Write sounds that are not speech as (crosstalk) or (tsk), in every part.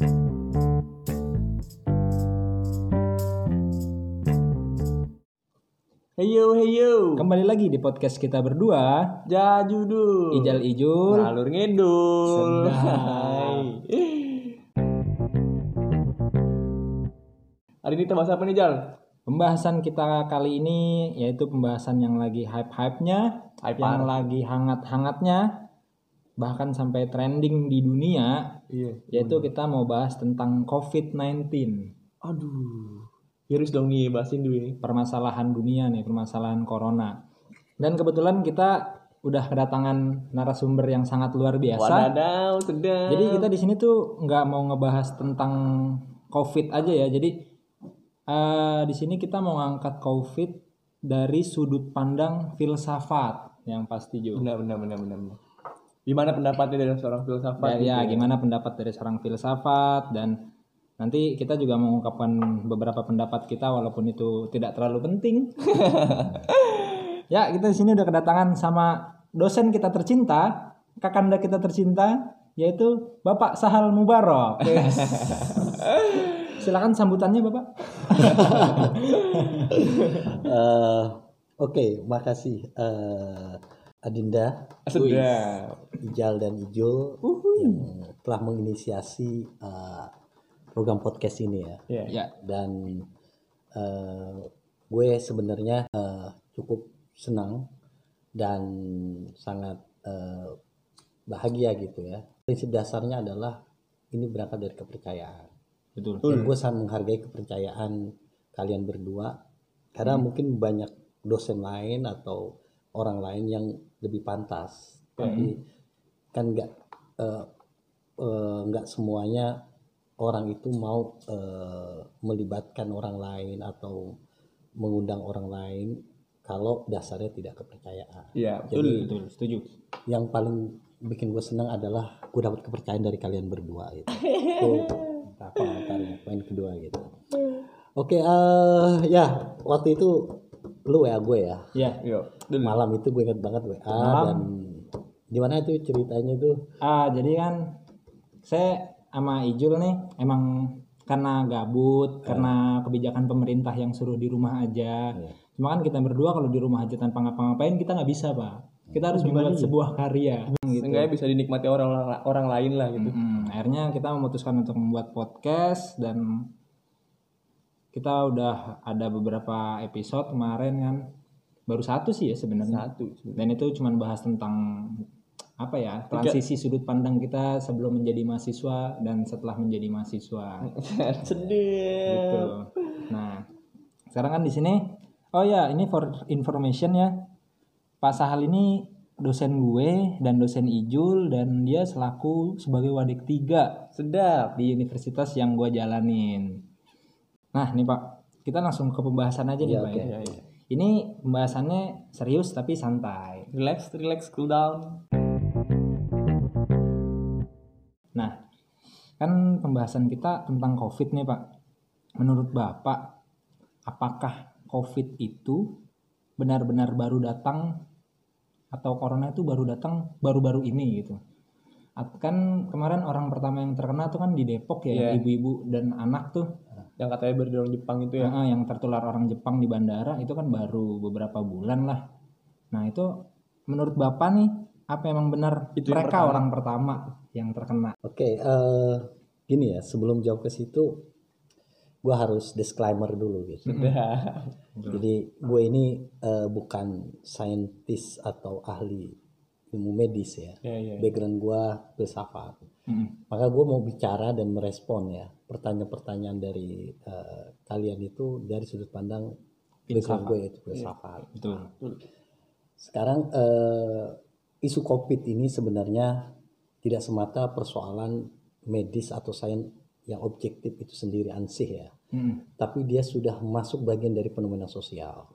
Heyo heyo. Kembali lagi di podcast kita berdua, Jajudu. Ijal Ijul. Ngalur ngidul. Sedap. (laughs) Hari ini kita bahas apa nih Jal? Pembahasan kita kali ini yaitu pembahasan yang lagi hype-hype-nya, Hype yang lagi hangat-hangatnya, bahkan sampai trending di dunia, Iya. yaitu kita mau bahas tentang COVID-19. Aduh. Virus dong nih bahasin dulu. Permasalahan dunia nih, permasalahan corona. Dan kebetulan kita udah kedatangan narasumber yang sangat luar biasa. Wadadaw, sedap. Jadi kita di sini tuh nggak mau ngebahas tentang COVID aja ya. Jadi eh, di sini kita mau ngangkat COVID dari sudut pandang filsafat yang pasti juga. benar benar benar benar. benar. Gimana pendapatnya dari seorang filsafat? Ya, ya, gitu gimana pendapat dari seorang filsafat dan nanti kita juga mengungkapkan beberapa pendapat kita walaupun itu tidak terlalu penting. (laughs) ya, kita di sini udah kedatangan sama dosen kita tercinta, kakanda kita tercinta yaitu Bapak Sahal Mubarok. Yes. (laughs) Silakan sambutannya Bapak. (laughs) Eh, Oke, makasih eh, Adinda, Sedap. Ijal dan Ijul yang telah menginisiasi eh, program podcast ini ya. Iya. Ya, Dan eh, gue sebenarnya eh, cukup senang dan sangat eh, bahagia gitu ya. Prinsip dasarnya adalah ini berangkat dari kepercayaan. betul. Dan gue sangat menghargai kepercayaan kalian berdua karena mungkin banyak dosen lain atau orang lain yang lebih pantas tapi kan nggak eh, eh, nggak semuanya orang itu mau eh, melibatkan orang lain atau mengundang orang lain kalau dasarnya tidak kepercayaan Iya, betul. jadi Betul, setuju. yang paling bikin gue senang adalah gue dapat kepercayaan dari kalian berdua gitu. (laughs) Itu apa poin kedua gitu. Oke, eh ya waktu itu lu WA gue ya. Ya, Yo. Dulu. Malam itu gue inget banget WA Malam. dan gimana itu ceritanya tuh? Ah, jadi kan saya sama Ijul nih emang karena gabut, karena kebijakan pemerintah yang suruh di rumah aja. Iya. Cuma kan kita berdua kalau di rumah aja tanpa ngapa-ngapain kita nggak bisa, Pak. Kita harus membuat sebuah karya. Gitu. Seenggaknya bisa dinikmati orang orang lain lah gitu. Mm, akhirnya kita memutuskan untuk membuat podcast dan kita udah ada beberapa episode kemarin kan. Baru satu sih ya sebenarnya. Satu. Dan itu cuma bahas tentang apa ya transisi sudut pandang kita sebelum menjadi mahasiswa dan setelah menjadi mahasiswa. (laughs) Sedih. Gitu. Nah, sekarang kan di sini, oh ya ini for information ya, Pak Sahal ini dosen gue dan dosen Ijul dan dia selaku sebagai wadik tiga Sedap. di universitas yang gue jalanin. Nah, nih Pak, kita langsung ke pembahasan aja nih Iya, Pak. oke. ya. Iya. Ini pembahasannya serius tapi santai. Relax, relax, cool down. Nah, kan pembahasan kita tentang COVID nih Pak. Menurut Bapak, apakah COVID itu benar-benar baru datang atau corona itu baru datang baru-baru ini gitu? Kan kemarin orang pertama yang terkena tuh kan di Depok ya, Iya. ibu-ibu dan anak tuh Yang katanya orang Jepang itu ya. Heeh, yang tertular orang Jepang di bandara itu kan baru beberapa bulan lah. Nah itu menurut Bapak nih apa emang benar Itu mereka pertama. orang pertama yang terkena? Oke, eh gini ya, sebelum jauh ke situ gue harus disclaimer dulu gitu. Sedap. Jadi gue ini eh, bukan saintis atau ahli ilmu medis ya. Iya, iya. Background gue filsafat. Mm. Maka gue mau bicara dan merespon ya pertanyaan-pertanyaan dari eh, kalian itu dari sudut pandang background gue itu filsafat. Betul. Sekarang eh, isu COVID ini sebenarnya tidak semata persoalan medis atau sains yang objektif itu sendiri ansih ya, Mm. tapi dia sudah masuk bagian dari fenomena sosial.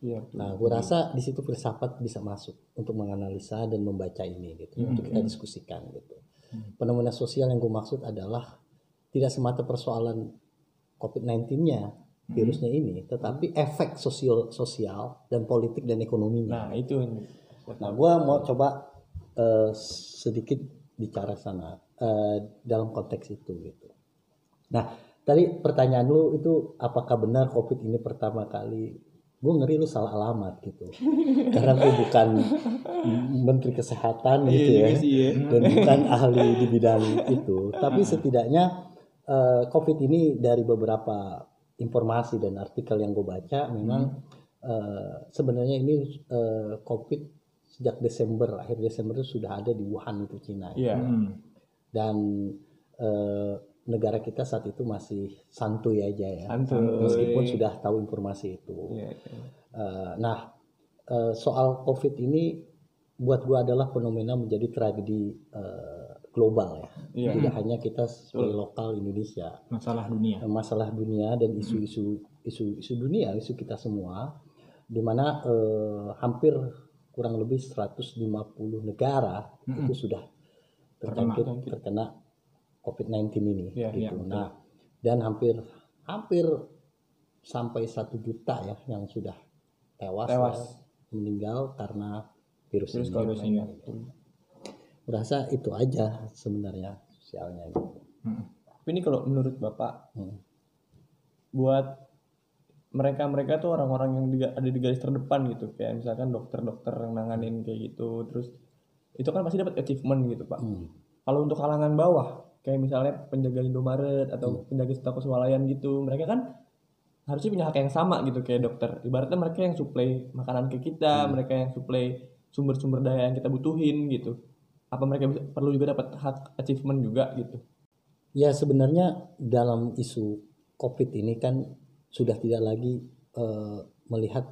Iya. Nah, gue rasa di situ filsafat bisa masuk untuk menganalisa dan membaca ini gitu, untuk kita diskusikan gitu. Fenomena sosial yang gue maksud adalah tidak semata persoalan COVID-19-nya, virusnya ini, tetapi efek sosial sosial dan politik dan ekonominya. Nah, itu. Nah, gue mau coba eh, sedikit bicara sana eh, dalam konteks itu gitu. Nah, tadi pertanyaan lu itu apakah benar COVID ini pertama kali? Gue ngeri lu salah alamat gitu. Karena gue bukan menteri kesehatan Iya gitu ya. juga sih ya. Dan bukan ahli di bidang itu. Tapi setidaknya eh, COVID ini dari beberapa informasi dan artikel yang gue baca memang eh, sebenarnya ini eh, COVID sejak Desember, akhir Desember itu sudah ada di Wuhan itu Cina. Iya. Hmm. Dan negara kita saat itu masih santuy aja ya. Santuy. Meskipun sudah tahu informasi itu. Iya. Eh, nah, eh, soal COVID ini buat gua adalah fenomena menjadi tragedi eh, global ya. Iya. Tidak hanya kita sebagai lokal Indonesia, masalah dunia Eh, masalah dunia dan isu-isu isu-isu dunia, isu kita semua, di mana eh, hampir kurang lebih 150 negara itu sudah terjangkit terkena COVID-19 ini Iya, gitu. betul. nah, dan hampir hampir sampai satu juta ya yang sudah tewas, Tewas. ya, meninggal karena virus, Virus ini. corona ini. Merasa itu aja sebenarnya sosialnya gitu. Tapi ini kalau menurut Bapak, Hmm. buat mereka-mereka tuh orang-orang yang ada di garis terdepan gitu, kayak misalkan dokter-dokter yang nanganin kayak gitu, terus itu kan pasti dapat achievement gitu Pak. Hmm. Kalau untuk kalangan bawah, kayak misalnya penjaga Indomaret atau penjaga toko swalayan gitu, mereka kan harusnya punya hak yang sama gitu kayak dokter. Ibaratnya mereka yang suplai makanan ke kita, mereka yang suplai sumber-sumber daya yang kita butuhin gitu. Apa mereka bisa- perlu juga dapat hak achievement juga gitu? Ya sebenarnya dalam isu COVID ini kan sudah tidak lagi eh, melihat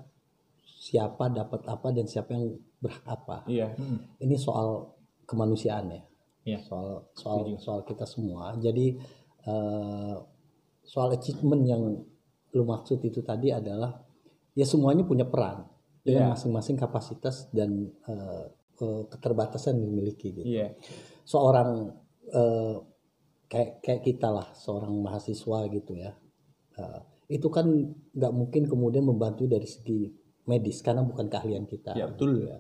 siapa dapat apa dan siapa yang berhak apa. Iya. Ini soal kemanusiaan ya. Iya. Soal soal soal kita semua. Jadi eh, soal achievement yang lu maksud itu tadi adalah ya semuanya punya peran dengan Iya. masing-masing kapasitas dan eh, eh, keterbatasan yang dimiliki gitu Iya. seorang eh, kayak kayak kita lah seorang mahasiswa gitu ya Eh, itu kan nggak mungkin kemudian membantu dari segi medis karena bukan keahlian kita Ya, betul. ya.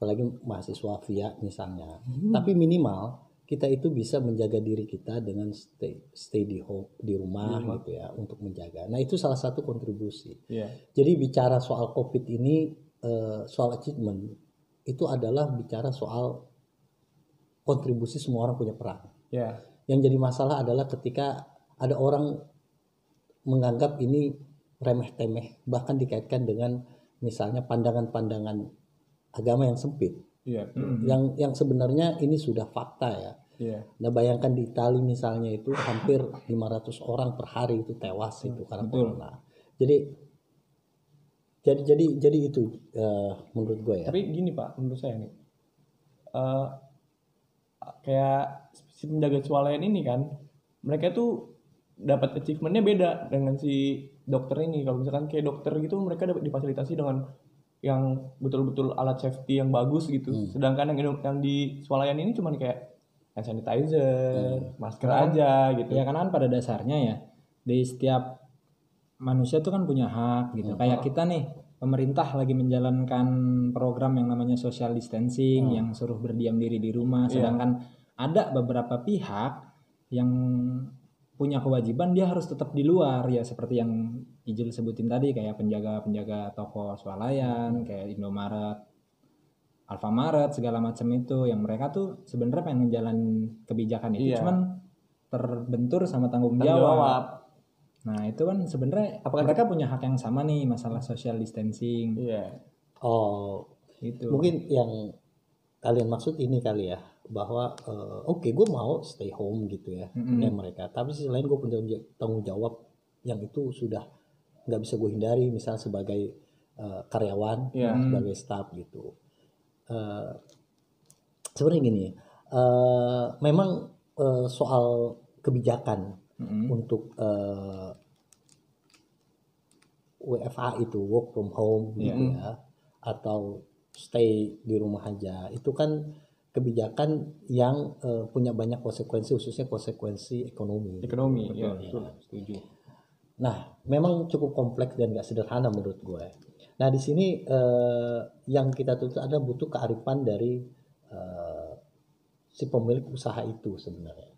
Apalagi mahasiswa via misalnya tapi minimal kita itu bisa menjaga diri kita dengan stay stay di home di rumah, gitu ya untuk menjaga nah itu salah satu kontribusi Iya. jadi bicara soal COVID ini, eh, soal achievement, itu adalah bicara soal kontribusi semua orang punya peran. Iya. Yang jadi masalah adalah ketika ada orang menganggap ini remeh-temeh, bahkan dikaitkan dengan misalnya pandangan-pandangan agama yang sempit, Iya. yang yang sebenarnya ini sudah fakta ya. Iya. Nah bayangkan di Itali misalnya itu hampir 500 orang per hari itu tewas itu karena corona. Jadi jadi jadi jadi itu eh, menurut gue ya. Tapi gini Pak, menurut saya nih, eh, kayak si penjaga swalayan ini kan, mereka tuh dapat achievementnya beda dengan si dokter ini. Kalau misalkan kayak dokter gitu, mereka dapat difasilitasi dengan yang betul-betul alat safety yang bagus gitu. Sedangkan yang yang di swalayan ini cuman kayak hand sanitizer, masker aja gitu. ya karena kan pada dasarnya ya di setiap manusia tuh kan punya hak gitu. Kayak kita nih pemerintah lagi menjalankan program yang namanya social distancing yang suruh berdiam diri di rumah. Sedangkan ada beberapa pihak yang punya kewajiban dia harus tetap di luar ya seperti yang Ijil sebutin tadi kayak penjaga-penjaga toko swalayan kayak Indomaret Alfamaret segala macam itu yang mereka tuh sebenarnya pengen jalan kebijakan itu Iya. cuman terbentur sama tanggung Tanggung jawab. jawab. Nah itu kan sebenarnya mereka punya hak yang sama nih masalah social distancing Iya. Oh itu. mungkin yang kalian maksud ini kali ya bahwa eh, oke gue mau stay home gitu ya dengan mereka. Tapi sisi lain gue punya tanggung jawab yang itu sudah nggak bisa gue hindari misal sebagai eh, karyawan Iya. sebagai staff gitu. Eh, sebenarnya gini, eh, memang eh, soal kebijakan untuk eh, WFA itu work from home gitu ya atau stay di rumah aja itu kan kebijakan yang eh, punya banyak konsekuensi khususnya konsekuensi ekonomi. Ekonomi, ya. setuju. Nah, memang cukup kompleks dan gak sederhana menurut gue. Nah, di sini eh, yang kita tuntut ada butuh kearifan dari eh, si pemilik usaha itu sebenarnya.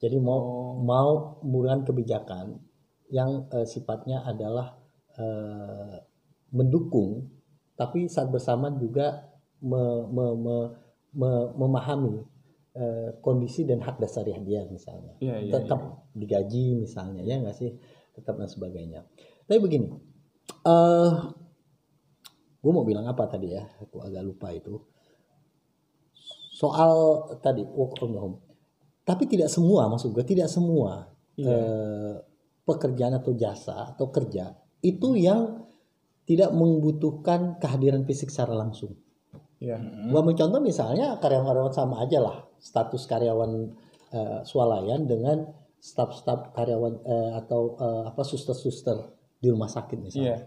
Jadi mau mau menggunakan kebijakan yang eh, sifatnya adalah eh, mendukung, tapi saat bersamaan juga me- me- me- me- memahami eh, kondisi dan hak dasariah dia misalnya. Iya, iya, Tetap digaji misalnya ya nggak sih, tetap dan sebagainya. Tapi begini, eh gue mau bilang apa tadi ya? Aku agak lupa itu. Soal tadi work from home. Tapi tidak semua, maksud gue tidak semua eh, pekerjaan atau jasa atau kerja itu yang tidak membutuhkan kehadiran fisik secara langsung. Iya. Gua ambil contoh misalnya karyawan-karyawan sama aja lah status karyawan eh, swalayan dengan staf-staf karyawan eh, atau eh, apa suster-suster di rumah sakit Iya. misalnya.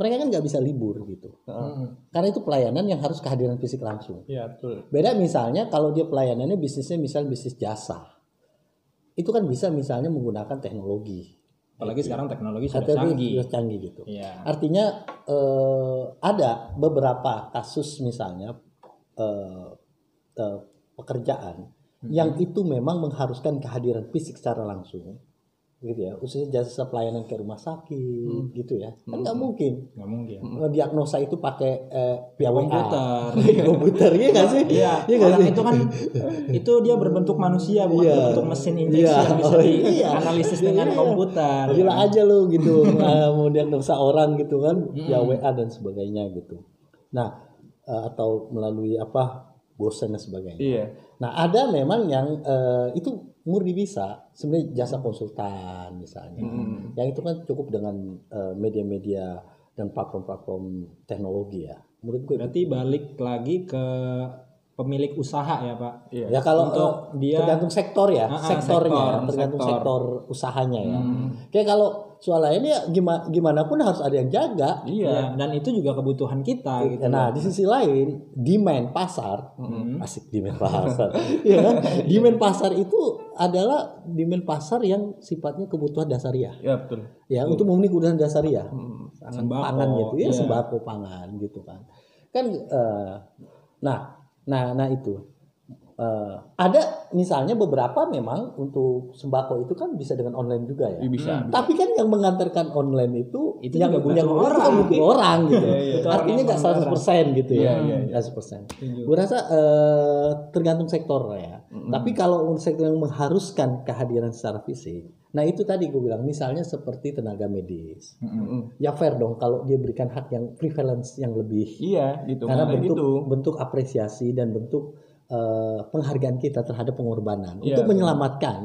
Mereka kan nggak bisa libur gitu. Karena itu pelayanan yang harus kehadiran fisik langsung. Iya, betul. Beda misalnya kalau dia pelayanannya bisnisnya misal bisnis jasa. Itu kan bisa misalnya menggunakan teknologi. Apalagi sekarang teknologi sudah canggih. sudah canggih gitu. Iya. Artinya eh, ada beberapa kasus misalnya eh, eh, pekerjaan yang itu memang mengharuskan kehadiran fisik secara langsung, gitu ya. Khususnya jasa pelayanan ke rumah sakit, gitu ya. Kan nggak mungkin Nggak mungkin. diagnosa itu pakai eh, via. Komputer. (laughs) komputer iya nggak sih? Iya, Iya nggak orang sih? itu kan (laughs) itu dia berbentuk manusia bukan Iya. berbentuk mesin injeksi Iya. yang bisa Oh, iya. dianalisis dengan Iya. komputer. Gila aja lu gitu (laughs) mau diagnosa orang gitu kan via WA dan sebagainya gitu. Nah eh, atau melalui apa bosan dan sebagainya. Iya. Nah ada memang yang eh, itu murni bisa sebenarnya jasa konsultan misalnya. Yang itu kan cukup dengan eh, media-media dan platform-platform teknologi ya. Menurut gue Berarti balik lagi ke pemilik usaha ya Pak. Iya. Ya kalau Untuk eh, dia- tergantung sektor ya, Ah, ah, sektornya, sektor, tergantung sektor. sektor, usahanya ya. Kayak kalau swalayan ya gimana gimana pun harus ada yang jaga. Iya. Ya, dan itu juga kebutuhan kita gitu. Nah di sisi lain demand pasar, asik demand pasar, (laughs) ya kan? Demand pasar itu adalah demand pasar yang sifatnya kebutuhan dasariah, Iya, betul. ya untuk memenuhi kebutuhan dasariah, pangan, Sembako, pangan gitu ya, iya. sembako pangan gitu kan, kan, eh, nah, nah, nah itu. Eh, ada misalnya beberapa memang untuk sembako itu kan bisa dengan online juga ya. Iya, bisa. Tapi kan yang mengantarkan online itu, Itu yang juga butuh yang orang. itu kan butuh orang gitu. Iya, iya. Butuh orang Artinya nggak 100% gitu ya. Iya, iya, iya. 100%. Gue rasa eh, tergantung sektor ya. Tapi kalau untuk sektor yang mengharuskan kehadiran secara fisik, nah itu tadi gue bilang misalnya seperti tenaga medis. Mm-mm. Ya fair dong kalau dia berikan hak yang prevalence yang lebih Iya, gitu. karena bentuk gitu. bentuk apresiasi dan bentuk eh, penghargaan kita terhadap pengorbanan Iya, untuk menyelamatkan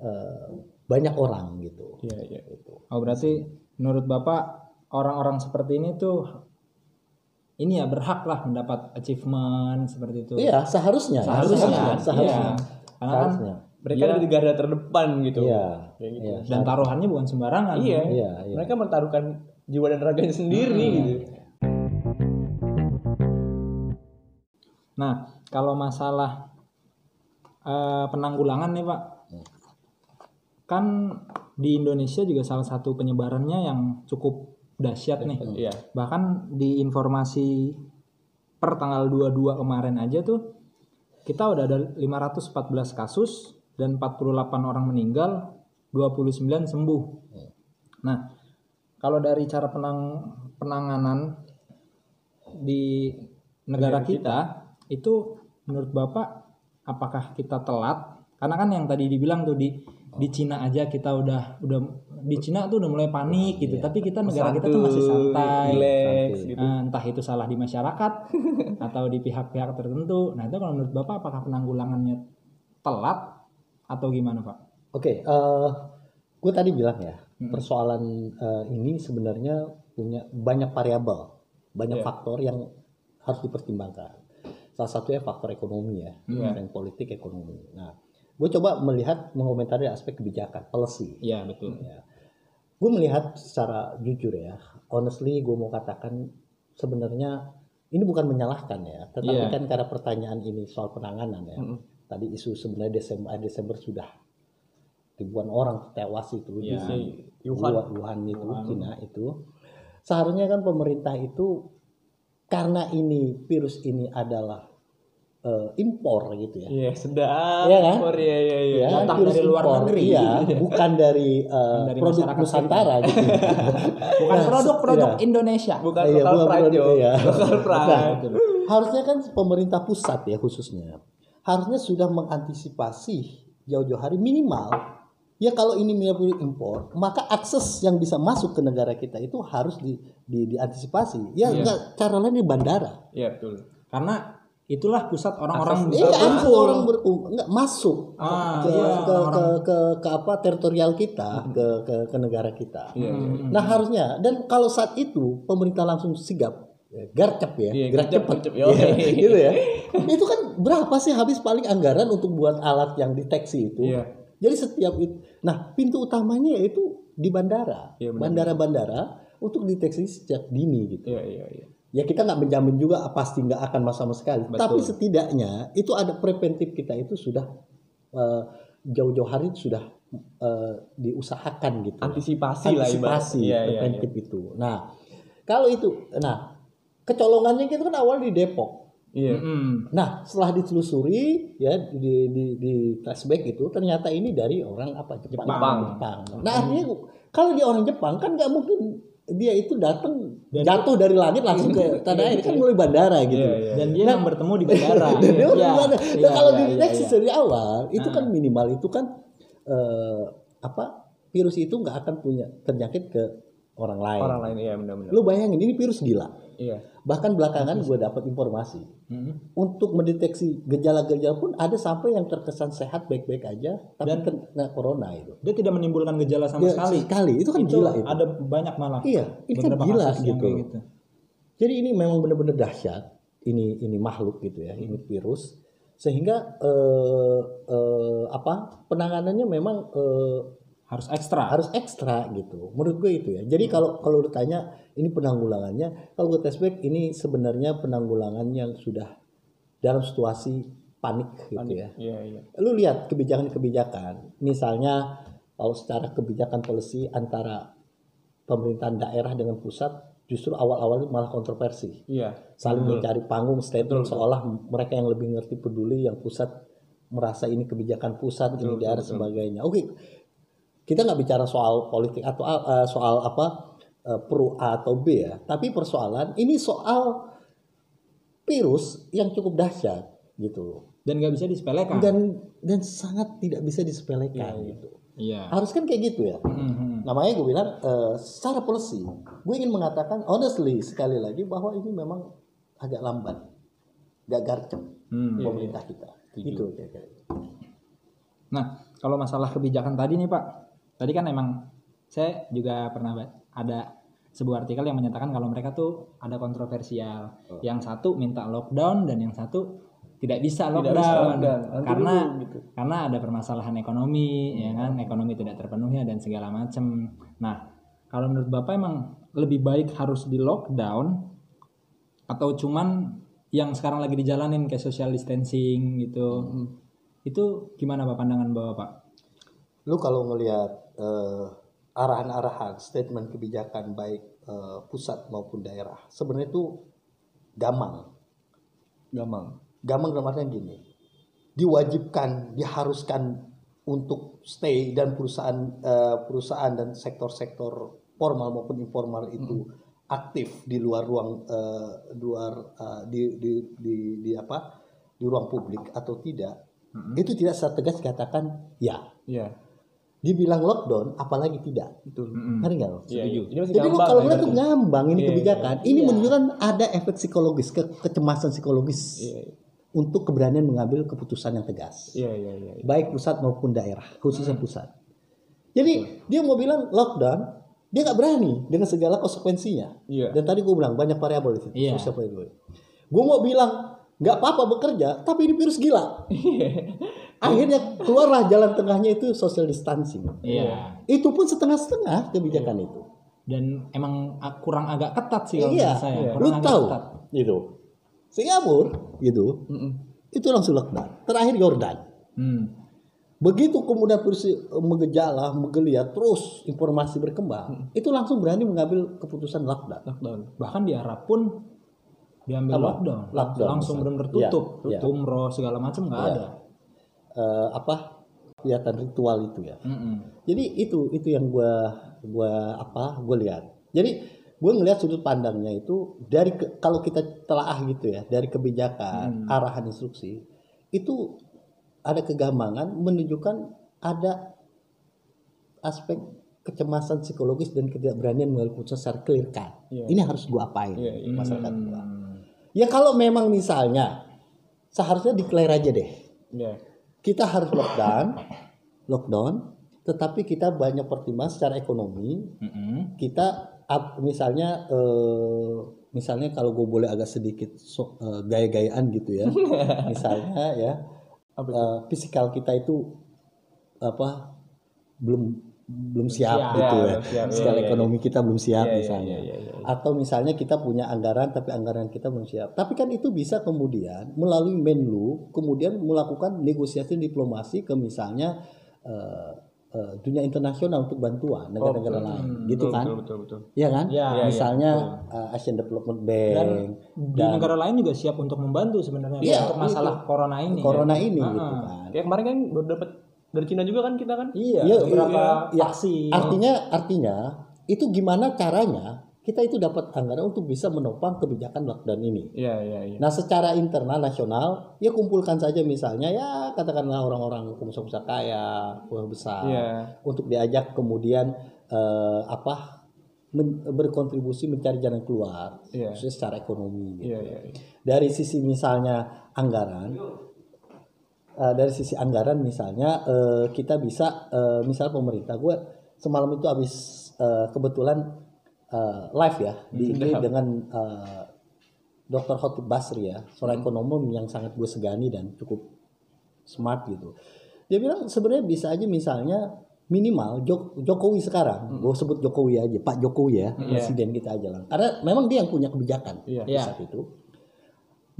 eh, banyak orang gitu. Iya, iya. Oh berarti menurut Bapak orang-orang seperti ini tuh ini ya berhak lah mendapat achievement seperti itu. Iya, seharusnya. Seharusnya, seharusnya, seharusnya. iya. Karena kan Seharusnya. Mereka Dia- ada di garda terdepan gitu. Iya. Kayak gitu. Iya. dan taruhannya bukan sembarangan. Iya. Iya, iya. Mereka mentaruhkan jiwa dan raganya sendiri gitu. Nah, kalau masalah eh, penanggulangan nih Pak, kan di Indonesia juga salah satu penyebarannya yang cukup dahsyat nih. Iya. Bahkan di informasi per tanggal 22 kemarin aja tuh kita udah ada 514 kasus dan 48 orang meninggal, 29 sembuh. Nah, kalau dari cara penang penanganan di negara kita itu menurut Bapak apakah kita telat? Karena kan yang tadi dibilang tuh di di Cina aja kita udah udah di Cina tuh udah mulai panik gitu, tapi kita negara kita tuh masih santai. relax gitu. Eh, entah itu salah di masyarakat (laughs) atau di pihak-pihak tertentu. Nah itu kalau menurut Bapak apakah penanggulangannya telat atau gimana Pak? Oke, gue tadi bilang ya, persoalan eh, ini sebenarnya punya banyak variabel, banyak Iya. faktor yang harus dipertimbangkan. Salah satunya faktor ekonomi ya, yang politik ekonomi. Nah, gue coba melihat mengomentari aspek kebijakan, policy. Iya betul. Ya. Gue melihat secara jujur ya, honestly gue mau katakan sebenarnya ini bukan menyalahkan ya, tetapi Iya. kan karena pertanyaan ini soal penanganan ya. Tadi isu sebenarnya Desember Desember sudah ribuan orang tewas itu Iya. di Wuhan. Wuhan, Wuhan itu Cina itu. Seharusnya kan pemerintah itu karena ini virus ini adalah eh, impor gitu ya. Iya, sedap. Iya kan? Oh, iya, iya, iya. Ya, Datang dari luar impor, negeri. (laughs) Iya, bukan dari eh, dari produk Nusantara gitu. (laughs) Bukan Nah, produk-produk iya. Indonesia. Bukan Iya, bukan pride, produk, iya. Lokal pride. Nah, harusnya kan pemerintah pusat ya khususnya harusnya sudah mengantisipasi jauh-jauh hari minimal ya kalau ini minyak impor maka akses yang bisa masuk ke negara kita itu harus di, di- diantisipasi ya Iya. nggak cara lain di bandara Iya, betul. Karena itulah pusat orang-orang iya akses kumpul. orang berum nggak masuk Ah, ke, iya, ke, ke, orang- ke, ke apa teritorial kita ke, ke ke negara kita Iya, iya. Nah harusnya dan kalau saat itu pemerintah langsung sigap ya, gercep ya, Iya, gerak gercep, cepat, gercep, Iya, yoi. (laughs) gitu ya. itu kan berapa sih habis paling anggaran untuk buat alat yang deteksi itu? Iya. Jadi setiap itu, nah pintu utamanya yaitu di bandara, Iya, bandara-bandara untuk deteksi sejak dini gitu. Iya, iya, iya. Ya kita nggak menjamin juga ah, pasti nggak akan masalah sama sekali, Betul. tapi setidaknya itu ada preventif kita itu sudah eh, jauh-jauh hari sudah eh, diusahakan gitu. Antisipasi lah antisipasi. Iya, iya, preventif itu. Nah, kalau itu, nah kecolongannya itu kan awal di Depok. Iya. Mm-mm. Nah, setelah ditelusuri ya di di, di flashback itu ternyata ini dari orang apa Jepang. Jepang. Jepang. Nah, artinya kalau dia orang Jepang kan nggak mungkin dia itu datang jatuh dari langit langsung ke (laughs) tanah air kan mulai bandara gitu. Iya, iya. Dan dia yang bertemu di bandara. (laughs) Dan dia Iya, gimana? iya, Nah, kalau iya, dideteksi iya, iya. dari awal, itu Ah. kan minimal itu kan eh, apa virus itu nggak akan punya terjangkit ke orang lain. Orang lain iya benar-benar. Lu bayangin ini virus gila. Iya. Bahkan belakangan gue dapat informasi Mm-mm. untuk mendeteksi gejala-gejala pun ada sampai yang terkesan sehat baik-baik aja tapi Dan- kena corona itu. Dia tidak menimbulkan gejala sama Ya, sekali. sekali. Itu kan gila itu. Ada banyak malah. Iya, ini kan gila gitu. gitu. Jadi ini memang benar-benar dahsyat. Ini ini makhluk gitu ya, ini virus. Sehingga eh, eh, apa penanganannya memang eh, Harus ekstra. harus ekstra gitu. Menurut gue itu ya. Jadi kalau kalau ditanya ini penanggulangannya, kalau gue flashback ini sebenarnya penanggulangan yang sudah dalam situasi panik gitu ya. Iya, iya. Lu lihat kebijakan-kebijakan. Misalnya kalau secara kebijakan polisi antara pemerintahan daerah dengan pusat justru awal-awal malah kontroversi. Iya. Saling Betul. mencari panggung statement seolah mereka yang lebih ngerti peduli yang pusat merasa ini kebijakan pusat ini daerah sebagainya. Oke. Kita nggak bicara soal politik atau uh, soal apa uh, pro A atau B ya, tapi persoalan ini soal virus yang cukup dahsyat gitu Dan nggak bisa disepelekan. dan dan sangat tidak bisa disepelekan gitu. Iya. Harus kan kayak gitu ya. Mhm. Namanya gue bilang eh, secara policy, gue ingin mengatakan honestly sekali lagi bahwa ini memang agak lambat, gak garcep Hmm. pemerintah kita. Gitu. Nah, kalau masalah kebijakan tadi nih Pak, tadi kan emang saya juga pernah ada sebuah artikel yang menyatakan kalau mereka tuh ada kontroversial. Oh. Yang satu minta lockdown dan yang satu tidak bisa Tidak lockdown, bisa lockdown. Karena dulu, gitu. karena ada permasalahan ekonomi, ya kan, ekonomi tidak terpenuhi dan segala macam. Nah, kalau menurut Bapak emang lebih baik harus di lockdown atau cuman yang sekarang lagi dijalanin kayak social distancing gitu. Itu gimana Pak pandangan Bapak? Lu kalau ngelihat arahan-arahan, statement kebijakan baik eh, pusat maupun daerah, sebenarnya itu gamang. Gampang. Gamang dalam artian gini, diwajibkan, diharuskan untuk stay dan perusahaan eh, perusahaan dan sektor-sektor formal maupun informal itu aktif di luar ruang eh, luar eh, di, di di di apa? Di ruang publik atau tidak. Itu tidak secara tegas dikatakan ya. Iya. Dibilang lockdown apalagi tidak Betul. ngerti nggak lo? Iya, iya. Masih Jadi gampang kalau ya, ngeliat tuh ngambang ini Iya, kebijakan. Ini menunjukkan ada efek psikologis, ke- kecemasan psikologis iya. untuk keberanian mengambil keputusan yang tegas. Iya, iya, iya. iya. Baik pusat maupun daerah, khususnya Hmm. pusat. Jadi dia mau bilang lockdown, dia nggak berani dengan segala konsekuensinya. Iya. Dan tadi gue bilang banyak variabel di situ. Iya. Susah variabel. Gue mau bilang nggak apa-apa bekerja, tapi ini virus gila. Akhirnya keluarlah jalan tengahnya itu social distancing. Iya. Itu pun setengah-setengah kebijakan itu. Dan emang kurang agak ketat sih kalau Iya, menurut saya. lu Kurang agak tahu ketat. gitu. Singapura gitu, Mm-mm. itu langsung lockdown. Terakhir Yordan. Hmm. Begitu kemudian virus mengejala, menggeliat, terus informasi berkembang, itu langsung berani mengambil keputusan lockdown. Lockdown. Bahkan di Arab pun diambil Apa? lockdown, Lockdown, langsung benar-benar tutup, Iya, iya. umroh segala macam nggak Iya. ada. Eh, apa kelihatan ritual itu ya. Mm-mm. Jadi itu itu yang gua gua apa gue lihat. Jadi gue ngelihat sudut pandangnya itu dari ke- kalau kita telaah gitu ya dari kebijakan arahan instruksi itu ada kegambangan menunjukkan ada aspek kecemasan psikologis dan ketidakberanian mengambil keputusan secara clear cut. Iya. Ini harus gua apain Iya, iya. masyarakat gua. Hmm. Ya kalau memang misalnya seharusnya declare aja deh Iya. kita harus lockdown, lockdown, tetapi kita banyak pertimbangan secara ekonomi. Mm-mm. Kita ap- misalnya, eh, misalnya kalau gue boleh agak sedikit so- eh, gaya-gayaan gitu ya, (laughs) misalnya ya, eh, fisikal kita itu apa belum belum siap, Siap. gitu Ya, ya, secara Iya, iya, ekonomi kita belum siap Iya, iya, misalnya, iya, iya, iya. atau misalnya kita punya anggaran tapi anggaran kita belum siap. Tapi kan itu bisa kemudian melalui Menlu kemudian melakukan negosiasi diplomasi ke misalnya eh, eh, dunia internasional untuk bantuan negara-negara lain, gitu Betul, kan? Betul, betul, betul. Iya kan? Iya, iya, misalnya eh, Asian Development Bank Dan di negara lain juga siap untuk membantu sebenarnya Iya, untuk masalah corona ini. corona ini Ah, gitu kan. Kayak kemarin kan baru dapat dari Cina juga kan kita kan? Iya, Iya, beberapa iya. vaksin. Artinya artinya itu gimana caranya kita itu dapat anggaran untuk bisa menopang kebijakan lockdown ini. Iya, iya, iya. Nah, secara internal nasional, ya kumpulkan saja misalnya ya katakanlah orang-orang pengusaha-pengusaha kaya, pengusaha besar Iya. untuk diajak kemudian eh, apa men- berkontribusi mencari jalan keluar, Iya. secara ekonomi. gitu. Iya, iya, iya. Dari sisi misalnya anggaran, eh, dari sisi anggaran misalnya eh, kita bisa eh, misal pemerintah, gue semalam itu habis eh, kebetulan eh, live ya di IG dengan eh, Dr. Khotib Basri ya, seorang ekonom yang sangat gue segani dan cukup smart gitu. Dia bilang sebenarnya bisa aja misalnya minimal Jok- Jokowi sekarang, gue sebut Jokowi aja, Pak Jokowi ya, presiden kita aja lah. Karena memang dia yang punya kebijakan Iya. di saat itu.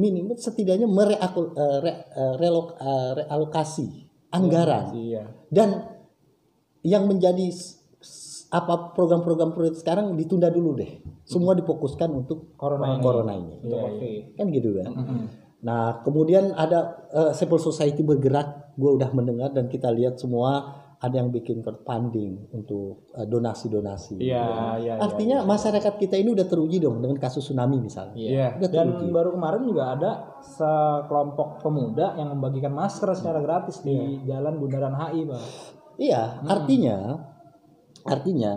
Minimal setidaknya mereakul, eh, re- eh, relok- realokasi anggaran Iya. dan yang menjadi apa program-program prioritas sekarang ditunda dulu deh. Semua difokuskan untuk Corona ini. corona ini. Untuk COVID. Kan gitu kan. Nah, kemudian ada eh, civil society bergerak, gue udah mendengar dan kita lihat semua ada yang bikin crowdfunding untuk eh, donasi-donasi. Iya, iya, iya. Artinya masyarakat kita ini udah teruji dong dengan kasus tsunami misalnya. Iya. Dan teruji. baru kemarin juga ada sekelompok pemuda yang membagikan masker secara gratis di jalan Bundaran HI, Pak. Iya, artinya artinya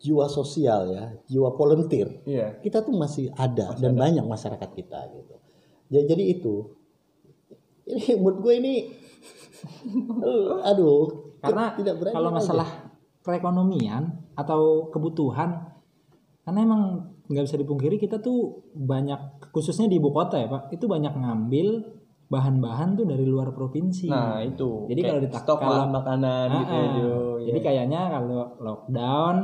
jiwa sosial ya, jiwa volunteer Iya. kita tuh masih ada dan banyak masyarakat kita gitu. Ya, jadi itu ini (laughs) menurut gue ini (laughs) aduh Karena tidak berani kalau aja. masalah perekonomian atau kebutuhan, karena emang nggak bisa dipungkiri kita tuh banyak, khususnya di ibu kota ya Pak, itu banyak ngambil bahan-bahan tuh dari luar provinsi. Nah, itu. Jadi kalau ditak- stok kalau- makanan Ah, gitu ah. Jo. Jadi Iya. kayaknya kalau lockdown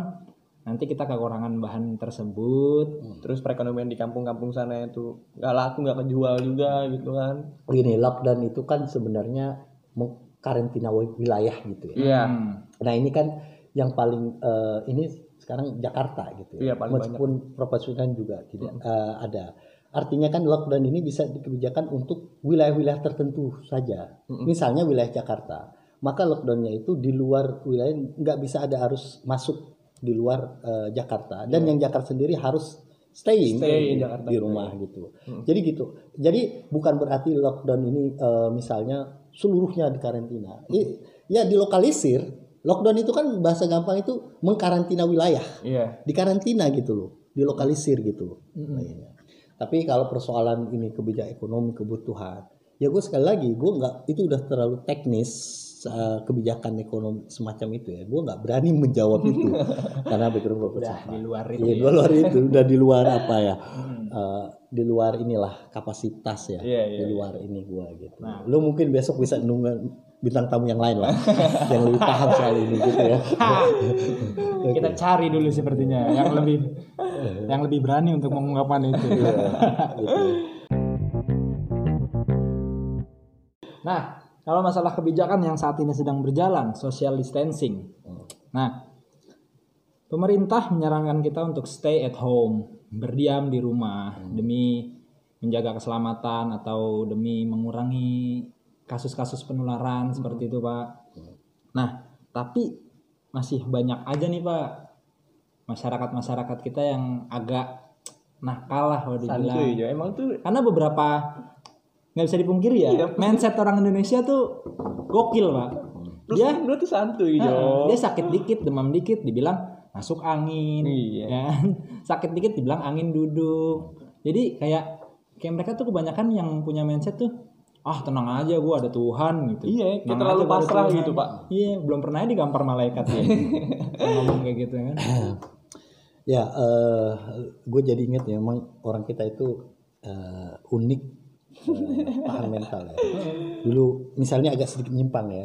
nanti kita kekurangan bahan tersebut. terus perekonomian di kampung-kampung sana itu nggak laku nggak kejual juga gitu kan. Gini, lockdown itu kan sebenarnya mengkarantina wi- wilayah gitu ya. Iya. Hmm. Nah ini kan yang paling eh, ini sekarang Jakarta gitu Iya, ya. paling Meskipun provinsi lain juga tidak eh, ada. Artinya kan lockdown ini bisa dikebijakan untuk wilayah-wilayah tertentu saja. Misalnya wilayah Jakarta. Maka lockdownnya itu di luar wilayah nggak bisa ada harus masuk di luar eh, Jakarta. Dan yang Jakarta sendiri harus staying Stay in di, Jakarta. di rumah gitu. Jadi gitu. Jadi bukan berarti lockdown ini eh, misalnya seluruhnya dikarantina. Ya dilokalisir. Lockdown itu kan bahasa gampang itu mengkarantina wilayah, Iya. dikarantina gitu loh, dilokalisir gitu loh. Nah, Tapi kalau persoalan ini kebijakan ekonomi kebutuhan, ya gue sekali lagi gue nggak itu udah terlalu teknis kebijakan ekonomi semacam itu ya, gue nggak berani menjawab itu (laughs) karena background gue Udah di luar itu. Iya, di luar itu udah di luar (laughs) apa ya? Eh, di luar inilah kapasitas ya. Iya, iya, di luar ini gua gitu. Lu mungkin besok bisa nunggu bintang tamu yang lain lah (laughs) yang lebih paham soal ini gitu ya. Kita cari dulu sepertinya yang lebih yang lebih berani untuk mengungkapkan itu. Iya, gitu. Nah, kalau masalah kebijakan yang saat ini sedang berjalan, social distancing. Nah, pemerintah menyarankan kita untuk stay at home. berdiam di rumah demi menjaga keselamatan atau demi mengurangi kasus-kasus penularan seperti itu Pak. Nah tapi masih banyak aja nih Pak masyarakat-masyarakat kita yang agak nakal lah kalau dibilang. santuy ya emang tuh Karena beberapa nggak bisa dipungkiri ya, mindset orang Indonesia tuh gokil pak. terus Dia lu tuh santuy Nah, dia sakit dikit, demam dikit, dibilang masuk angin, Iya. ya kan? (laughs) sakit dikit dibilang angin duduk. Jadi kayak kayak mereka tuh kebanyakan yang punya mindset tuh, ah tenang aja gua ada Tuhan gitu. Iya, Tenang terlalu pasrah gitu, Pak. Iya, belum pernah digampar malaikat ya. (laughs) ngomong kayak gitu kan. (clears throat) Ya, gue jadi inget ya, memang orang kita itu eh, unik eh, paham (laughs) mental ya. Dulu misalnya agak sedikit nyimpang ya.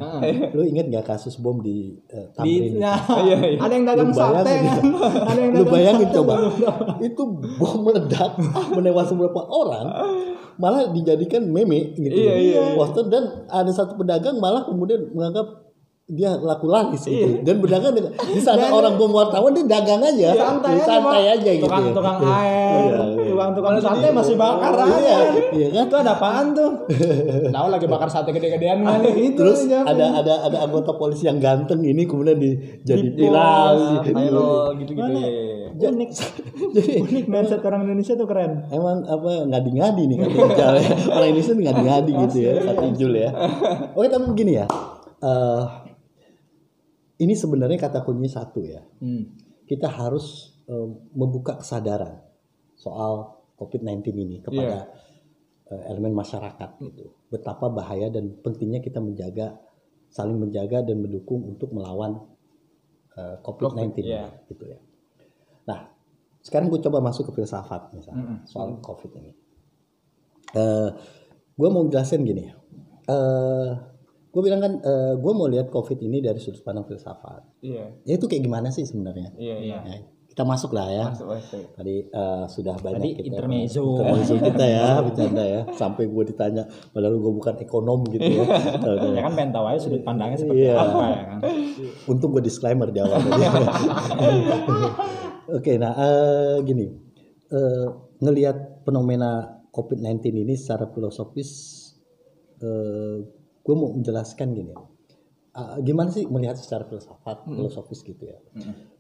Lu inget gak kasus bom di eh, Tamrin? Di, nah, Iya, iya. ada yang dagang sate kan. (laughs) Ada yang Lu bayangin sate. coba, itu bom meledak, menewaskan beberapa orang, malah dijadikan meme gitu. Iya, iya, Poster dan ada satu pedagang malah kemudian menganggap dia laku laris gitu. Dan berdagang dengan- di sana orang bom wartawan dia dagang aja, santai aja, santai Pak. aja gitu. Tukang-tukang air, Iya, iya. tukang-tukang sate masih bakar Iya, aja. iya kan? Itu ada apaan tuh? (laughs) Tahu lagi bakar sate gede-gedean kali itu. Terus aja. ada ada ada anggota polisi yang ganteng ini kemudian di jadi Di viral. gitu-gitu ya, ya, ya. unik. (laughs) Jadi unik mindset orang Indonesia tuh keren. Emang apa ngadi-ngadi nih kata ya. (laughs) Orang Indonesia ngadi-ngadi gitu ya kata Ijul ya. Oke tapi begini ya. Eh ini sebenarnya kata kuncinya satu ya. Hmm. Kita harus eh, membuka kesadaran soal COVID-19 ini kepada eh, elemen masyarakat gitu. Betapa bahaya dan pentingnya kita menjaga saling menjaga dan mendukung untuk melawan eh, COVID-19 iya. gitu ya. Nah, sekarang gue coba masuk ke filsafat misalnya soal COVID ini. Eh, gue mau jelasin gini. Eh, gue bilang kan, gue mau lihat COVID ini dari sudut pandang filsafat. Iya. Ya itu kayak gimana sih sebenarnya? Iya, iya. Ya, kita masuk lah ya. Masuk, masuk. Tadi eh, sudah banyak Tadi kita intermezzo. intermezzo (laughs) kita ya, bercanda ya. Sampai gue ditanya, padahal gue bukan ekonom gitu ya. (laughs) Ya kan pengen tahu aja sudut pandangnya seperti Iya. apa ya kan. Untung gue disclaimer di awal tadi. (laughs) Oke, nah eh, gini, Eh, ngelihat fenomena COVID-19 ini secara filosofis, eh, gue mau menjelaskan gini. Ah, gimana sih melihat secara filsafat, filosofis gitu ya?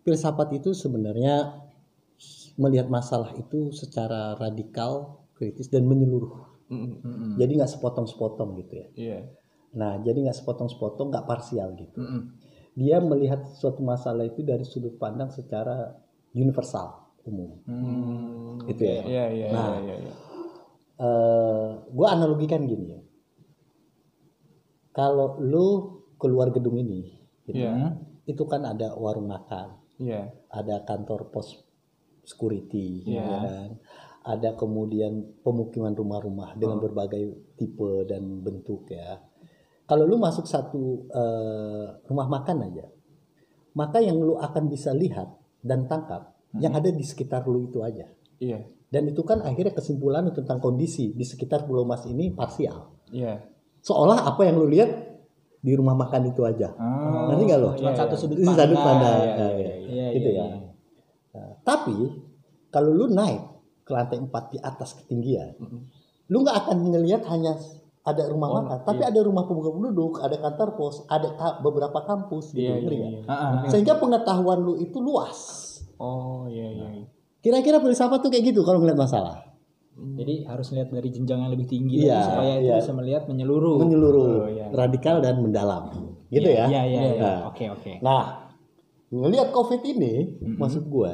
Filsafat itu sebenarnya melihat masalah itu secara radikal, kritis dan menyeluruh. Mm-mm. Jadi nggak sepotong-sepotong gitu ya. Iya. Nah, jadi nggak sepotong-sepotong, nggak parsial gitu. Mm-mm. Dia melihat suatu masalah itu dari sudut pandang secara universal, umum. Hmm. Itu ya. Iya, iya, Nah. iya, iya. Eh, gue analogikan gini ya. Kalau lu keluar gedung ini, gitu, Iya. itu kan ada warung makan, Iya. ada kantor pos security, Iya. ya kan? ada kemudian pemukiman rumah-rumah dengan berbagai tipe dan bentuk ya. Kalau lu masuk satu eh, rumah makan aja, maka yang lu akan bisa lihat dan tangkap yang ada di sekitar lu itu aja. Iya. Dan itu kan akhirnya kesimpulan tentang kondisi di sekitar Pulau Mas ini parsial. Iya. Seolah apa yang lu lihat di rumah makan itu aja. Oh, Ngerti nggak lo? Cuma Iya, satu iya. sudut Itu pandang. sudut pandang. Iya, Nah, iya, iya. gitu Iya, ya. iya. Nah, tapi kalau lu naik ke lantai 4 di atas ketinggian, lu nggak akan ngelihat hanya ada rumah Oh, makan, tapi ada rumah pemuka penduduk, ada kantor pos, ada ka- beberapa kampus gitu. Iya, ngerti iya, iya. Ah, ah. Sehingga pengetahuan lu itu luas. Oh, iya, iya. Kira-kira filsafat tuh kayak gitu kalau ngeliat masalah. Jadi harus lihat dari jenjang yang lebih tinggi dulu supaya itu iya. bisa melihat menyeluruh. Menyeluruh, Oh, iya. radikal dan mendalam. Gitu Iya, ya. Iya, iya, iya. Nah, Oke, oke. Nah, ngelihat COVID ini, maksud gue,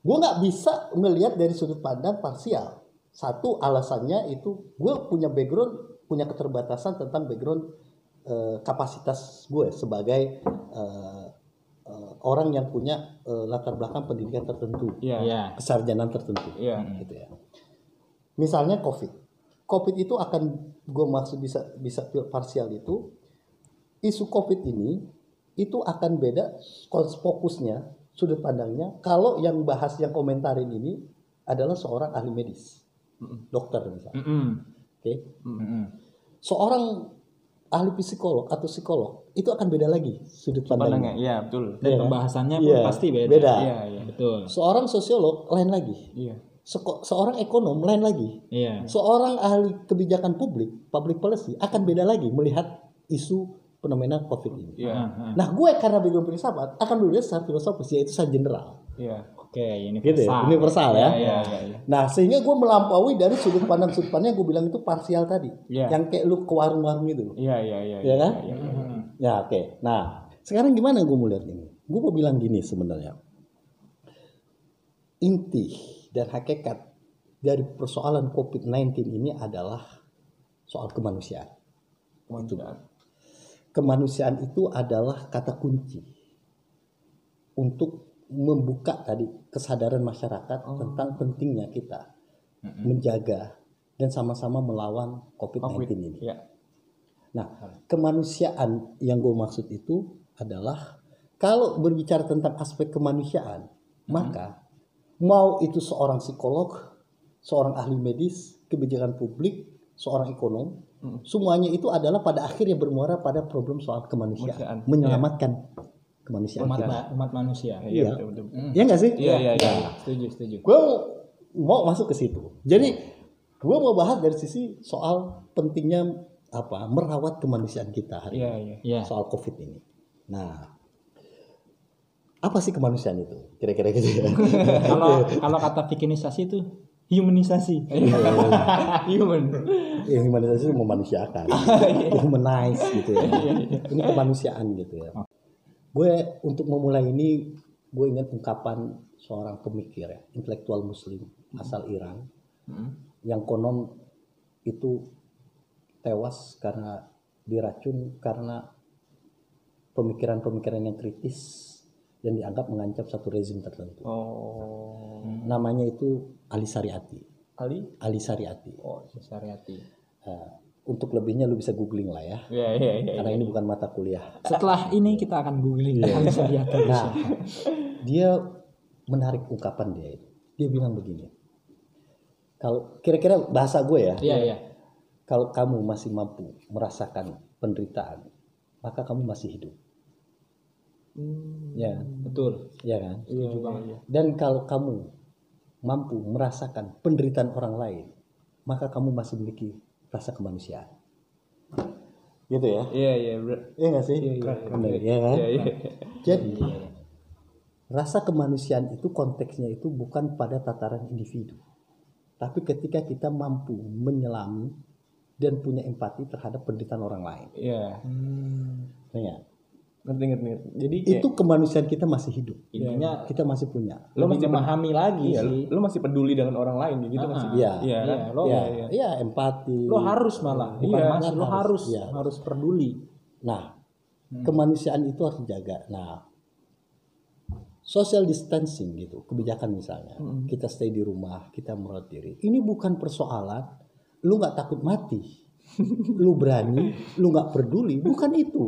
gue nggak bisa ngelihat dari sudut pandang parsial. Satu alasannya itu gue punya background, punya keterbatasan tentang background eh, kapasitas gue sebagai eh, eh, orang yang punya eh, latar belakang pendidikan tertentu, Iya. Iya. kesarjanaan tertentu, Iya. gitu ya. Misalnya COVID, COVID itu akan gue maksud bisa bisa parsial itu isu COVID ini itu akan beda fokusnya sudut pandangnya kalau yang bahas yang komentarin ini adalah seorang ahli medis dokter misalnya Mm-mm. oke Mm-mm. seorang ahli psikolog atau psikolog itu akan beda lagi sudut Pandangnya, pandangnya iya, betul. Dan Iya. pembahasannya pun Iya, pasti beda. beda. Iya, iya, betul. seorang sosiolog lain lagi Iya. Seorang ekonom lain lagi. Iya. Seorang ahli kebijakan publik, public policy akan beda lagi melihat isu fenomena COVID ini. Iya. Ah, ah. Nah, gue karena background filsafat akan melihat secara filosofis yaitu secara general. Iya. Oke, ini Gitu ya, universal ya. Iya, iya, iya. Nah, sehingga gue melampaui dari sudut pandang sudut pandang yang gue bilang itu parsial tadi. Iya. Yang kayak lu ke warung-warung itu. Iya, iya, iya. Iya kan? iya, iya. Ya, oke. Nah, sekarang gimana gue melihat ini? Gue mau bilang gini sebenarnya. Inti dan hakikat dari persoalan COVID-19 ini adalah soal kemanusiaan. Kemanusiaan. Kemanusiaan itu adalah kata kunci untuk membuka tadi kesadaran masyarakat tentang pentingnya kita menjaga dan sama-sama melawan COVID-19 Covid. ini. Iya. Nah, kemanusiaan yang gue maksud itu adalah kalau berbicara tentang aspek kemanusiaan, maka mau itu seorang psikolog, seorang ahli medis, kebijakan publik, seorang ekonom, semuanya itu adalah pada akhirnya bermuara pada problem soal kemanusiaan, Kemanusiaan. menyelamatkan kemanusiaan umat, kita. ma- umat manusia. Iya, Iya. betul, betul. betul. Iya nggak sih? Iya, iya, iya. Setuju, setuju. Gue mau masuk ke situ. Jadi gue mau bahas dari sisi soal pentingnya apa merawat kemanusiaan kita hari Iya, ini. iya. Iya. soal COVID ini. Nah, apa sih kemanusiaan itu? Kira-kira gitu ya. (laughs) Kalau kalau kata bikinisasi itu humanisasi. (laughs) Human. ya, humanisasi itu memanusiakan, (laughs) humanize gitu ya. Ini kemanusiaan gitu ya. Gue untuk memulai ini, gue ingat ungkapan seorang pemikir ya, intelektual Muslim asal Iran, yang konon itu tewas karena diracun karena pemikiran-pemikiran yang kritis dan dianggap mengancam satu rezim tertentu. Oh. Namanya itu Ali Sariati. Ali? Ali Sariati. Oh, Syariati. Eh, untuk lebihnya lu bisa googling lah ya. Iya, iya, iya. Karena ini bukan mata kuliah. Setelah ini kita akan googling Ali Syariati. Nah, dia menarik ungkapan dia itu. Dia bilang begini. Kalau kira-kira bahasa gue ya, Iya, iya. kalau kamu masih mampu merasakan penderitaan, maka kamu masih hidup. Hmm. Ya, Betul. ya kan? Iya, iya, iya. Dan kalau kamu mampu merasakan penderitaan orang lain, maka kamu masih memiliki rasa kemanusiaan. Gitu ya? Iya, iya. Iya nggak sih? Iya, iya, ya kan? Iya, iya. Jadi rasa kemanusiaan itu konteksnya itu bukan pada tataran individu, tapi ketika kita mampu menyelami dan punya empati terhadap penderitaan orang lain. Iya. Ya, Ngerti, ngerti, ngerti. Jadi kayak itu kemanusiaan kita masih hidup. Intinya Kita masih punya. lo masih memahami lagi Iya, sih. lu, lu masih peduli dengan orang lain gitu Ah, masih. Iya. Iya, kan? Iya, lo ya, iya. ya, empati. lo harus malah bukan Iya, masih lo harus, harus iya. harus peduli. Nah, kemanusiaan itu harus dijaga. Nah, social distancing gitu, kebijakan misalnya, kita stay di rumah, kita merawat diri. Ini bukan persoalan lu nggak takut mati, lu berani, lu nggak peduli, bukan itu.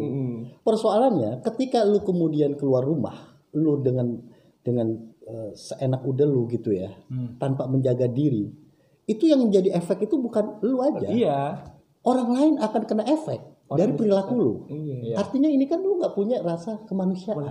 Persoalannya, ketika lu kemudian keluar rumah, lu dengan dengan eh, seenak udah lu gitu ya, tanpa menjaga diri, itu yang menjadi efek itu bukan lu aja, Iya. orang lain akan kena efek dari perilaku lu. Iya. Artinya ini kan lu nggak punya rasa kemanusiaan.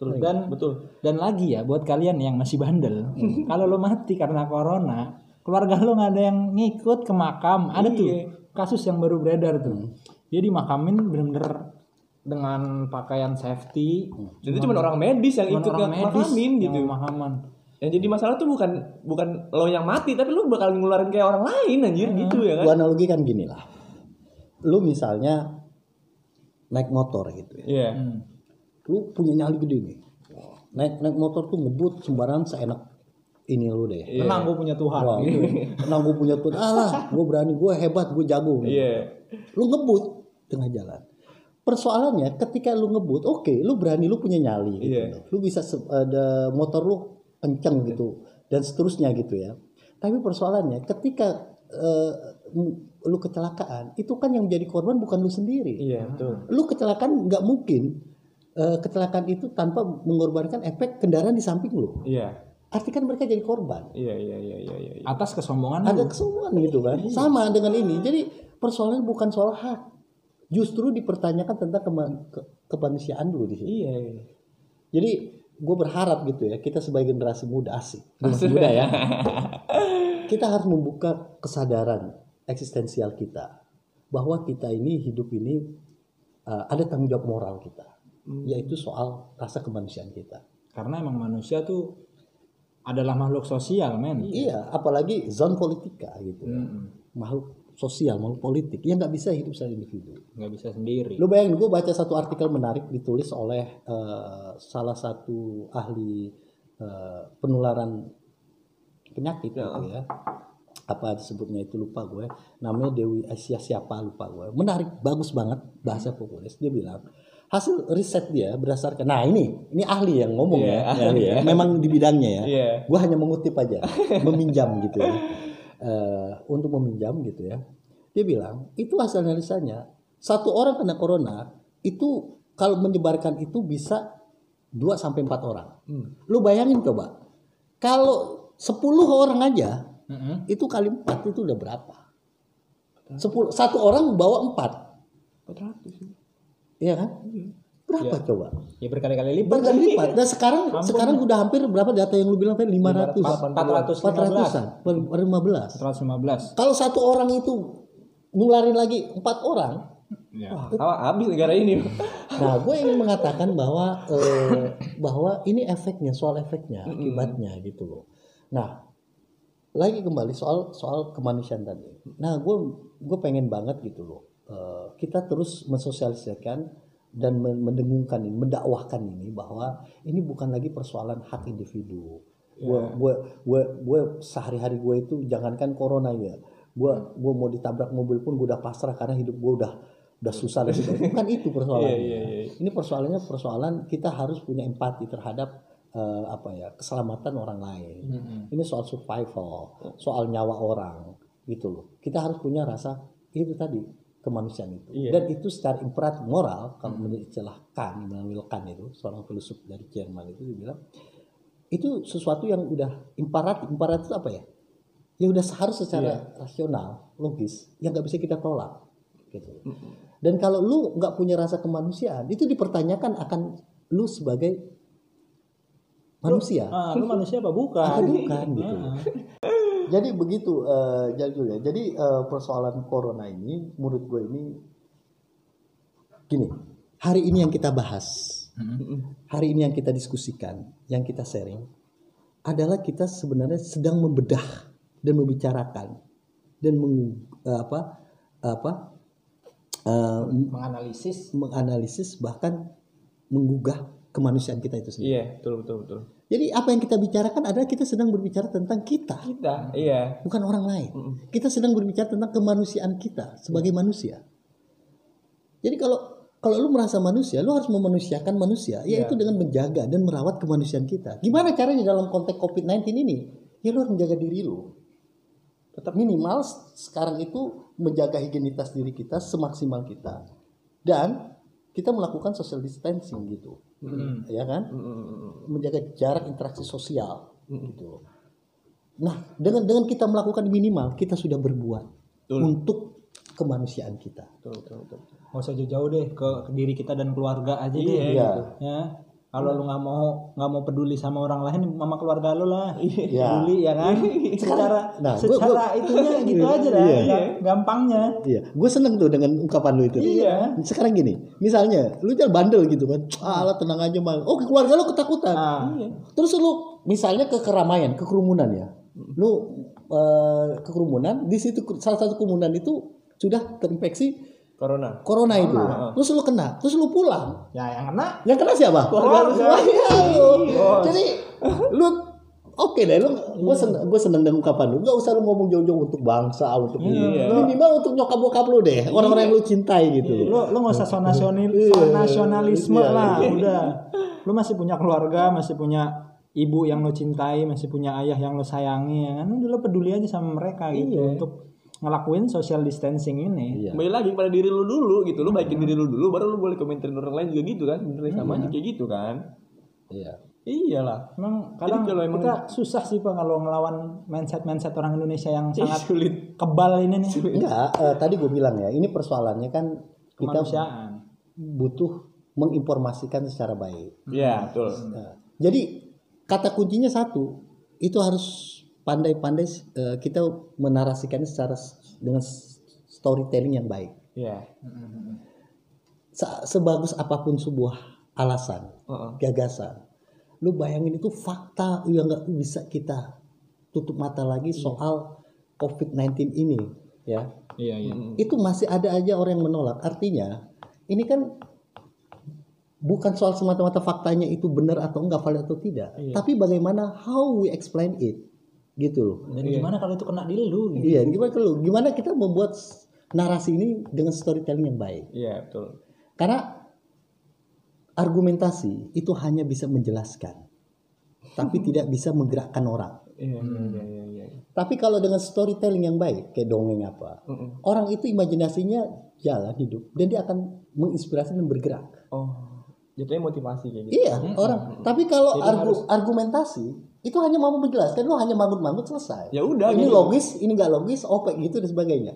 Betul. Dan betul. dan lagi ya buat kalian yang masih bandel, kalau lo mati karena corona, keluarga lo nggak ada yang ngikut ke makam. Ada tuh kasus yang baru beredar tuh. Dia dimakamin bener-bener dengan pakaian safety. Dan itu cuma orang medis yang ikut orang medis makamin yang gitu. makaman. Yang jadi masalah tuh bukan bukan lo yang mati, tapi lo bakal ngeluarin kayak orang lain anjir gitu ya kan. Gua analogikan gini lah. Lu misalnya naik motor gitu ya. Iya. Lu punya nyali gede nih. Naik naik motor tuh ngebut sembarangan seenak ini lu deh. Tenang gue punya Tuhan. Wah, tenang gue punya tuh, alah, (laughs) gue berani, gue hebat, gue jago. Iya. Lu ngebut tengah jalan. Persoalannya ketika lu ngebut, oke, lu berani, lu punya nyali gitu. Iya. Lu bisa ada motor lu kenceng gitu dan seterusnya gitu ya. Tapi persoalannya ketika m- lu kecelakaan, itu kan yang menjadi korban bukan lu sendiri. Iya, betul. Lu kecelakaan nggak mungkin eh, kecelakaan itu tanpa mengorbankan efek kendaraan di samping lu. Iya. Artinya kan mereka jadi korban. Iya, iya, iya, iya, iya. iya. Atas kesombongan Ada kesombongan gitu kan. Sama dengan ini. Jadi persoalannya bukan soal hak. Justru dipertanyakan tentang ke- kemanusiaan dulu di sini. Iya, iya. Jadi gue berharap gitu ya kita sebagai generasi muda asik (laughs) generasi muda ya kita harus membuka kesadaran eksistensial kita bahwa kita ini hidup ini uh, ada tanggung jawab moral kita yaitu soal rasa kemanusiaan kita Karena emang manusia tuh adalah makhluk sosial, men. iya apalagi zon politika gitu Mm-mm. makhluk sosial makhluk politik yang nggak bisa hidup secara individu nggak bisa sendiri. Lu bayangin gue baca satu artikel menarik ditulis oleh eh, salah satu ahli eh, penularan penyakit gitu ya. Apa disebutnya itu lupa gue. Namanya Dewi Asia siapa lupa gue. Menarik, bagus banget bahasa populis. Dia bilang hasil riset dia berdasarkan nah ini ini ahli yang ngomong Iya, ya, ahli ahli ya. (laughs) memang di bidangnya ya Iya. gue hanya mengutip aja meminjam gitu ya Eh, untuk meminjam gitu ya dia bilang itu hasil analisanya satu orang kena corona itu kalau menyebarkan itu bisa 2 sampai empat orang Hmm. lu bayangin coba kalau 10 orang aja Mm-mm. itu kali empat itu udah berapa 10 satu orang bawa empat 400 sih. Iya kan? Berapa coba? Ya berkali-kali lipat. berkali lipat. Dan sekarang sekarang udah hampir berapa data yang lu bilang tadi 500 415. 400-an 115. 15 kalau satu orang itu nularin lagi empat orang Ya. Wah, habis negara ini. nah gue ingin mengatakan bahwa eh, bahwa ini efeknya soal efeknya akibatnya gitu loh. Nah lagi kembali soal soal kemanusiaan tadi. Nah gue gue pengen banget gitu loh eh, kita terus mensosialisasikan dan men- mendengungkan ini mendakwahkan ini bahwa ini bukan lagi persoalan hak individu. Gue gue gue gue sehari-hari gue itu jangankan corona ya. Gue gue mau ditabrak mobil pun gue udah pasrah karena hidup gue udah udah susah dan sebagainya. bukan itu (laughs) persoalannya. Iya, iya, iya. ini persoalannya persoalan kita harus punya empati terhadap eh, apa ya keselamatan orang lain. Ini soal survival soal nyawa orang gitu loh. Kita harus punya rasa itu tadi kemanusiaan itu. Iya. dan itu secara imperatif moral kalau menurut istilah Kant Immanuel Kant itu seorang filsuf dari Jerman itu dia bilang itu sesuatu yang udah imperatif. Imperatif itu apa ya? Ya udah harus secara rasional logis yang nggak bisa kita tolak gitu. Dan kalau lu nggak punya rasa kemanusiaan itu dipertanyakan akan lu sebagai manusia. Ah, lu manusia apa? Bukan? atau bukan gitu. Ah. (laughs) jadi begitu Jajul ya jadi eh, persoalan corona ini menurut gue ini gini hari ini yang kita bahas hari ini yang kita diskusikan yang kita sharing adalah kita sebenarnya sedang membedah dan membicarakan dan meng, eh, apa apa eh, Menganalisis. menganalisis bahkan menggugah kemanusiaan kita itu sendiri. Iya, betul betul betul. Jadi apa yang kita bicarakan adalah kita sedang berbicara tentang kita, Kita, iya. bukan orang lain. Kita sedang berbicara tentang kemanusiaan kita sebagai manusia. Jadi kalau kalau lu merasa manusia, lu harus memanusiakan manusia, yaitu dengan menjaga dan merawat kemanusiaan kita. Gimana caranya dalam konteks COVID-19 ini? Ya lu harus menjaga diri lu. Tetap minimal sekarang itu menjaga higienitas diri kita semaksimal kita. Dan kita melakukan social distancing gitu. Ya kan? Menjaga jarak interaksi sosial gitu. Nah, dengan dengan kita melakukan minimal, kita sudah berbuat untuk kemanusiaan kita. Betul betul betul. Gak usah jauh-jauh deh ke, ke diri kita dan keluarga aja deh. Iya, Iya. Ya. Kalau lu nggak mau nggak mau peduli sama orang lain, mama keluarga lu lah. Iya. Peduli ya kan? (laughs) secara Nah, gua- secara itunya gitu aja dah. Iya. Gam- Gampangnya. Iya, gue seneng tuh dengan ungkapan lu itu. Iya. Sekarang gini, misalnya lu jangan bandel gitu kan. (tsk) Ah, lah tenang aja mal. Oh, keluarga lu ketakutan. Nah, Terus lu misalnya ke keramaian, ke kerumunan ya. Lu eh, ke kerumunan, di situ salah satu kerumunan itu sudah terinfeksi Corona. corona itu. Terus lu kena, terus lu pulang. ya yang kena Yang kena siapa? Keluarga. Lu. Jadi lu oke deh lu gue seneng gue seneng dengan ungkapan lu gak usah lu ngomong jauh-jauh untuk bangsa untuk Iya. minimal untuk nyokap bokap lu deh orang-orang yang lu cintai gitu lu lu nggak usah so nasional Iya. nasionalisme Iya, lah iya. udah lu masih punya keluarga masih punya ibu yang lu cintai masih punya ayah yang lu sayangi ya kan udah lu peduli aja sama mereka gitu untuk ngelakuin social distancing ini Iya. Kembali lagi pada diri lu dulu gitu. Lu baikin diri lu dulu baru lu boleh komentarin orang lain juga gitu kan. Sebenarnya sama aja kayak gitu kan. iya Iyalah. emang kadang kalau emang- kita susah sih pak kalau ngelawan mindset mindset orang Indonesia yang sangat sulit. kebal ini nih enggak eh, tadi gue bilang ya ini persoalannya kan kita butuh menginformasikan secara baik Iya, betul. Nah, Jadi kata kuncinya satu, itu harus pandai-pandai eh, kita menarasikannya secara dengan storytelling yang baik. Iya. Se- sebagus apa pun sebuah alasan, Heeh. gagasan, lu bayangin itu fakta yang nggak bisa kita tutup mata lagi soal COVID-19 ini, ya. Iya, iya. Itu masih ada aja orang yang menolak. Artinya, ini kan bukan soal semata-mata faktanya itu benar atau enggak, valid atau tidak, tapi bagaimana how we explain it, gitu loh. Dan gimana kalau itu kena di lu? gitu? Iya, gimana kalau gimana kita membuat narasi ini dengan storytelling yang baik? Iya, betul. Karena argumentasi itu hanya bisa menjelaskan, tapi (laughs) tidak bisa menggerakkan orang. Iya, iya, iya, iya, iya. Tapi kalau dengan storytelling yang baik, kayak dongeng apa, Mm-mm. orang itu imajinasinya jalan hidup dan dia akan menginspirasi dan bergerak. Oh, jatuhnya motivasi kayak gitu. Iya, orang. Tapi kalau argu- argumentasi itu hanya mau menjelaskan, lu hanya mangut-mangut selesai. Ya udah ini gitu. logis, ini nggak logis, opek gitu dan sebagainya.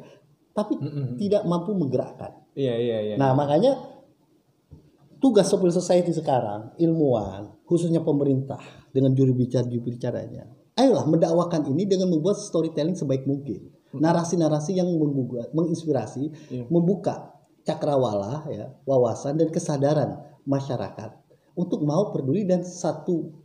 Tapi tidak mampu menggerakkan. Iya, iya, iya. Nah, makanya tugas civil society sekarang, ilmuwan, khususnya pemerintah dengan juru bicara juru bicaranya, ayolah mendakwakan ini dengan membuat storytelling sebaik mungkin. Narasi-narasi yang menggugah, menginspirasi, membuka cakrawala ya, wawasan dan kesadaran masyarakat untuk mau peduli dan satu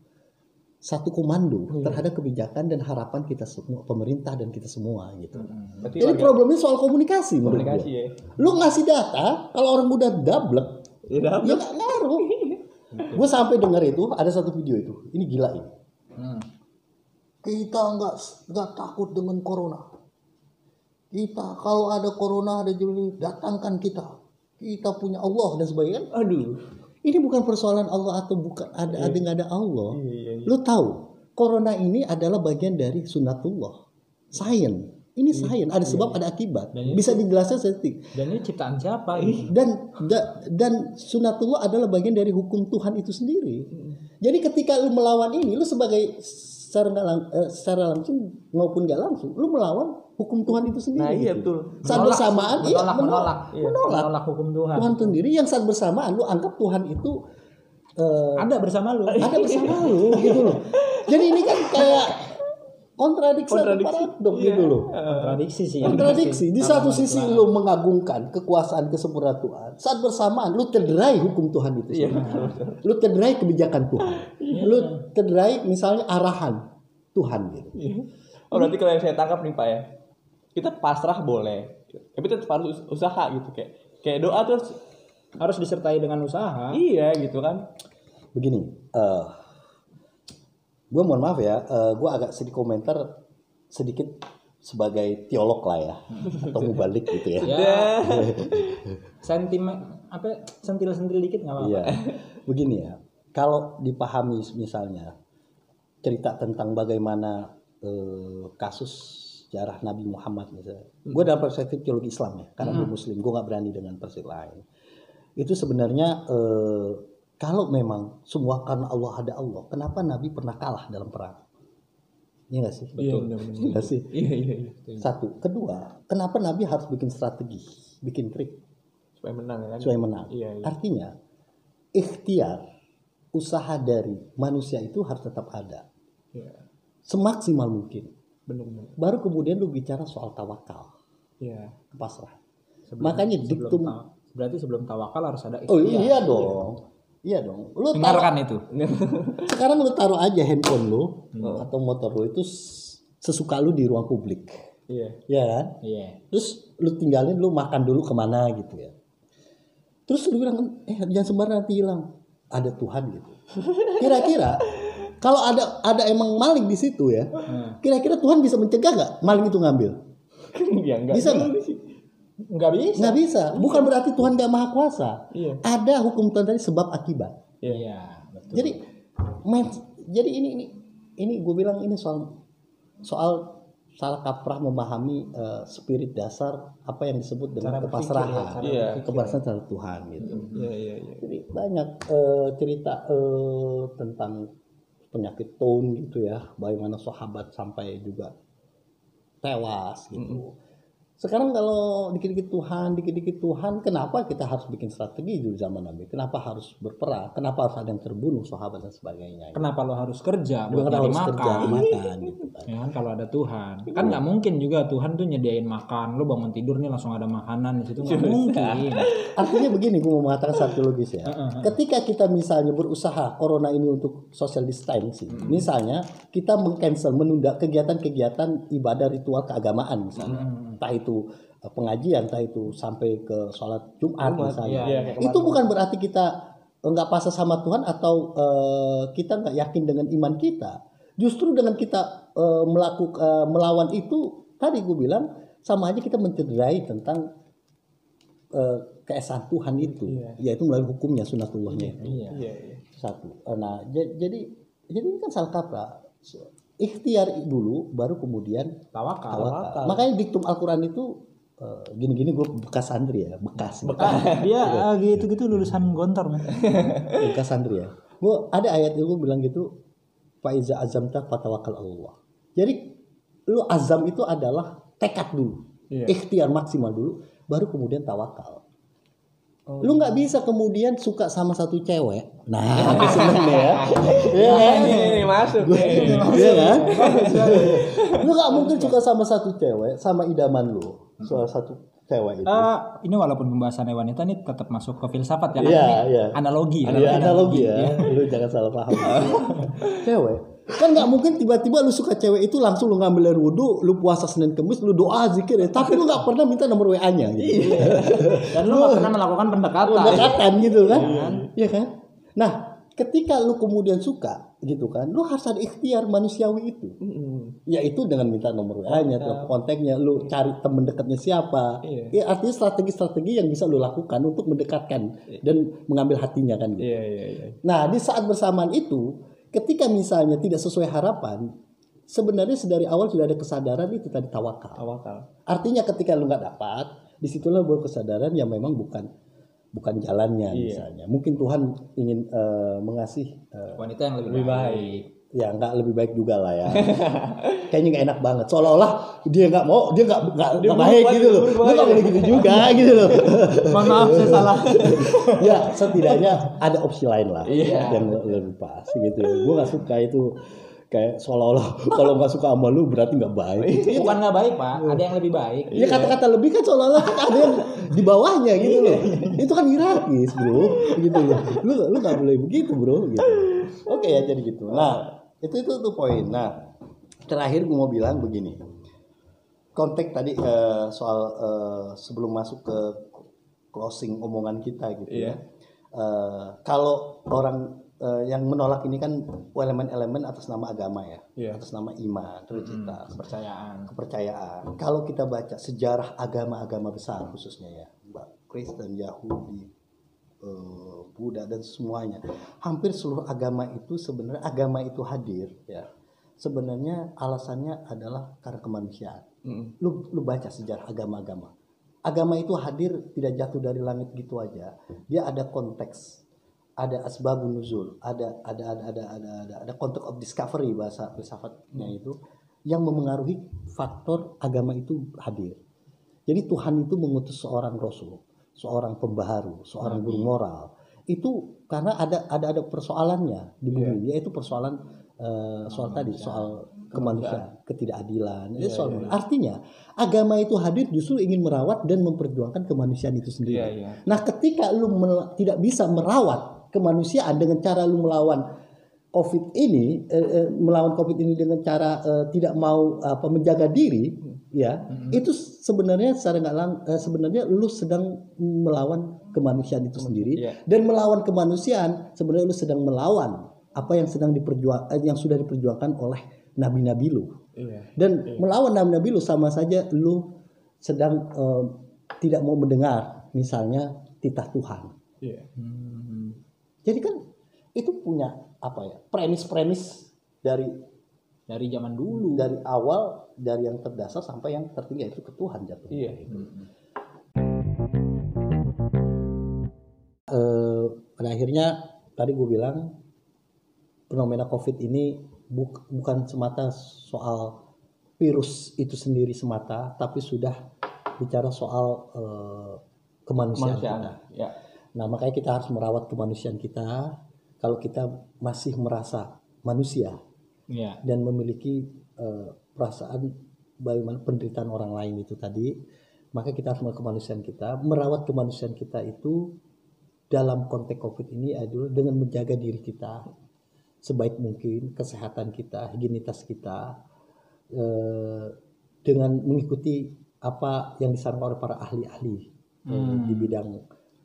satu komando terhadap kebijakan dan harapan kita semua pemerintah dan kita semua gitu. Berarti Jadi warga- problemnya soal komunikasi menurut gua. komunikasi ya. Lu ngasih data, kalau orang muda gablek, Ya, dah. ya nggak ngaruh. Gue sampai denger itu ada satu video itu, ini gila ini. Hmm. Kita nggak nggak takut dengan corona. Kita kalau ada corona ada juli datangkan kita. Kita punya Allah dan sebagainya. Aduh. Ini bukan persoalan Allah atau bukan ada ada nggak ada Allah. Iya, iya, iya. Lu tahu, corona ini adalah bagian dari sunatullah, sains. Ini sains, ada sebab ada akibat. Bisa dijelaskan seperti Dan ini ciptaan siapa? Ih, dan da- dan sunatullah adalah bagian dari hukum Tuhan itu sendiri. Jadi ketika lu melawan ini, lu sebagai secara eh, secara langsung maupun nggak langsung, lu melawan hukum Tuhan itu sendiri. Nah, iya gitu. betul. Saat bersamaan, iya, menolak, menolak, Iya. menolak menolak hukum Tuhan. Tuhan sendiri yang saat bersamaan lu anggap Tuhan itu eh, Ada bersama lu. ada bersama lu gitu loh. Jadi ini kan kayak kontradiksi, Kontradiksi. paradok Iya. gitu loh. Kontradiksi sih. Kontradiksi. Di satu sisi lu mengagungkan kekuasaan kesempurnaan Tuhan, saat bersamaan lu terderai hukum Tuhan itu. Iya, sendiri. Lu terderai kebijakan Tuhan. Lu terderai misalnya arahan Tuhan gitu. Oh, berarti kalau yang saya tangkap nih Pak ya, kita pasrah boleh, tapi tetap harus us- usaha gitu kayak kayak doa terus Harus disertai dengan usaha. iya gitu kan. Begini, eh gue mohon maaf ya, gue agak sedikit komentar sedikit sebagai teolog lah ya, atau mubalik gitu ya. Ya. (laughs) Sentimen apa sentil-sentil dikit nggak apa-apa. Iya, begini ya. Kalau dipahami misalnya cerita tentang bagaimana eh, kasus sejarah Nabi Muhammad misalnya. Gue dalam perspektif teologi Islam ya, karena gue Muslim, gue nggak berani dengan perspektif lain. Itu sebenarnya eh, kalau memang semua karena Allah ada Allah, kenapa Nabi pernah kalah dalam perang? Iya nggak sih? Iya, benar-benar. Iya nggak sih? Iya iya iya. Satu, kedua, kenapa Nabi harus bikin strategi, bikin trik? Supaya menang ya kan. supaya menang. Iya, iya. Artinya ikhtiar usaha dari manusia itu harus tetap ada Iya. semaksimal mungkin. Benar-benar. Baru kemudian lu bicara soal tawakal, Iya. pasrah. Sebelum- Makanya sebelum diktum tawa- berarti sebelum tawakal harus ada Oh ikhtiar. iya dong. Iya dong. Lu taruh, Dengarkan itu. (laughs) sekarang lu taruh aja handphone lu atau motor lu itu sesuka lu di ruang publik. Iya. Ya kan? Iya. Terus lu tinggalin lu makan dulu ke mana gitu ya. Terus lu bilang eh jangan sembarang nanti hilang. Ada Tuhan gitu. (laughs) Kira-kira kalau ada ada emang maling di situ ya, kira-kira Tuhan bisa mencegah nggak maling itu ngambil? (laughs) Iya enggak. Bisa nggak? Nggak bisa. Nggak bisa. Bukan berarti Tuhan nggak maha kuasa. Iya. Ada hukum Tuhan tadi sebab akibat. Iya, betul. Jadi men, jadi ini ini ini gue bilang ini soal soal salah kaprah memahami eh, spirit dasar apa yang disebut dengan Cara berpikir, kepasrahan, ya, cara Iya. kepasrahan terhadap Tuhan gitu. Iya iya iya. Jadi banyak eh, cerita eh, tentang penyakit tone gitu ya, bagaimana sahabat sampai juga tewas gitu. Sekarang kalau dikit-dikit Tuhan, dikit-dikit Tuhan, kenapa kita harus bikin strategi dulu zaman Nabi? Kenapa harus berperang? Kenapa harus ada yang terbunuh, sahabat dan sebagainya? Kenapa lo harus kerja buat nyari harus kerja makan? makan gitu kan. Ya kan kalau ada Tuhan, kan nggak mungkin juga Tuhan tuh nyediain makan. Lo bangun tidur nih langsung ada makanan di situ nggak mungkin. Artinya begini, gue mau mengatakan satu logis ya. Ketika kita misalnya berusaha corona ini untuk social distancing, misalnya kita mengcancel, menunda kegiatan-kegiatan ibadah ritual keagamaan misalnya, entah itu eh, pengajian, entah itu sampai ke sholat Jumat misalnya, Iya, kayak itu bukan berarti kita nggak pasrah sama Tuhan atau eh, kita nggak yakin dengan iman kita. Justru dengan kita melakukan melawan itu, tadi gue bilang sama aja kita mencederai tentang eh, keesaan Tuhan itu, yaitu melalui hukumnya sunatullahnya itu. Iya. Iya, iya. Satu. Nah, jadi jadi ini kan salah kaprah. Ikhtiar dulu, baru kemudian Tawakal. tawakal. Makanya diktum Al-Quran itu eh, gini-gini gue bekas santri ya, bekas, Dia ah, gitu-gitu lulusan gontor (laughs) bekas santri ya. Gue ada ayat itu gue bilang gitu, Faiza azamta fatawakal Allah. Jadi lu azam itu adalah tekad dulu, Iya. ikhtiar maksimal dulu, baru kemudian tawakal. Oh. Lu nggak bisa kemudian suka sama satu cewek. Nah, (laughs) aku seneng nih (laughs) ya. Iya kan? Ini, ini masuk. Iya kan? lu nggak mungkin suka sama satu cewek, sama idaman lu. Soal satu cewek itu. Eh, ini walaupun pembahasannya wanita nih tetap masuk ke filsafat ya kan Iya, ini iya. analogi. ya. Iya, analogi ya. Lu jangan salah paham. (laughs) cewek. Kan nggak mungkin tiba-tiba lu suka cewek itu langsung lu ngambil air wudhu, lu puasa Senin Kemis, lu doa zikir ya. Tapi lu nggak pernah minta nomor WA-nya gitu. Dan lu gak pernah melakukan pendekatan. pendekatan gitu kan Iya kan nah ketika lu kemudian suka gitu kan lu harus ada ikhtiar manusiawi itu Mm-mm. yaitu dengan minta nomor WA-nya telepon kontaknya lu cari temen dekatnya siapa Iya. ya artinya strategi-strategi yang bisa lu lakukan untuk mendekatkan dan mengambil hatinya kan gitu. Iya, iya, iya. nah di saat bersamaan itu ketika misalnya tidak sesuai harapan sebenarnya sedari awal sudah ada kesadaran itu tadi tawakal Tawakal. Artinya ketika lu nggak dapat, di situlah baru kesadaran yang memang bukan bukan jalannya Iya. misalnya. Mungkin Tuhan ingin eh, mengasih eh, Wanita yang lebih, Lebih baik. baik. Ya nggak lebih baik juga lah ya. Kayaknya nggak enak banget. Seolah-olah dia nggak mau, dia nggak nggak baik gitu loh. Lu nggak ya. boleh gitu juga gitu loh. (laughs) Mohon maaf saya salah. (laughs) ya setidaknya ada opsi lain lah Iya. yang le- lebih pas gitu. Gue nggak suka itu kayak seolah-olah (laughs) kalau nggak suka sama lu berarti nggak baik. Itu Bukan nggak baik pak, ada yang lebih baik. Ya kata-kata lebih kan seolah-olah kan ada yang di bawahnya gitu loh. Itu kan hierarkis bro, gitu loh. Lu lu nggak boleh begitu bro, gitu. Oke ya jadi gitu. Nah itu itu tuh poin. Nah terakhir gue mau bilang begini. Konteks tadi eh, soal eh, sebelum masuk ke closing omongan kita gitu ya. Eh, kalau orang eh, yang menolak ini kan elemen-elemen atas nama agama ya, Iya. atas nama iman, religitas Kepercayaan. kepercayaan. Kalau kita baca sejarah agama-agama besar khususnya ya, Mbak, Kristen, Yahudi, eh, Buddha dan semuanya, hampir seluruh agama itu sebenarnya agama itu hadir ya. Sebenarnya alasannya adalah karena kemanusiaan. Mm-mm. Lu lu baca sejarah agama-agama. Agama itu hadir tidak jatuh dari langit gitu aja. Dia ada konteks, ada asbabun nuzul, ada ada ada ada ada ada, ada context of discovery bahasa filsafatnya itu yang memengaruhi faktor agama itu hadir. Jadi Tuhan itu mengutus seorang rasul, seorang pembaharu, seorang guru moral. Itu karena ada ada ada persoalannya di bumi, yaitu persoalan eh, soal tadi soal kemanusiaan, ketidakadilan. Itu soal artinya agama itu hadir justru ingin merawat dan memperjuangkan kemanusiaan itu sendiri. Iya, iya. Nah, ketika lu tidak bisa merawat kemanusiaan dengan cara lu melawan COVID ini, eh, eh, melawan COVID ini dengan cara eh, tidak mau apa menjaga diri, ya, itu sebenarnya secara nggak lang- eh, sebenarnya lu sedang melawan kemanusiaan itu sendiri Iya. dan melawan kemanusiaan sebenarnya lu sedang melawan apa yang sedang diperjuang eh, yang sudah diperjuangkan oleh nabi-nabi lu. Iya. Dan melawan nabi-nabi lu sama saja lu sedang eh, tidak mau mendengar misalnya titah Tuhan. Iya. Jadi kan itu punya apa ya? premis-premis dari Dari zaman dulu. dari awal dari yang terdasar sampai yang tertinggi itu ke Tuhan jatuh. Iya. Eh, pada akhirnya tadi gue bilang fenomena COVID ini buk- bukan semata soal virus itu sendiri semata, tapi sudah bicara soal eh, kemanusiaan Kemanusiaan. kita. Ya. Nah, makanya kita harus merawat kemanusiaan kita. Kalau kita masih merasa manusia Iya. dan memiliki eh, perasaan bagaimana penderitaan orang lain itu tadi, maka kita harus merawat kemanusiaan kita. Merawat kemanusiaan kita itu dalam konteks COVID ini adalah dengan menjaga diri kita sebaik mungkin, kesehatan kita, higienitas kita, eh, dengan mengikuti apa yang disarankan oleh para ahli-ahli eh, di bidang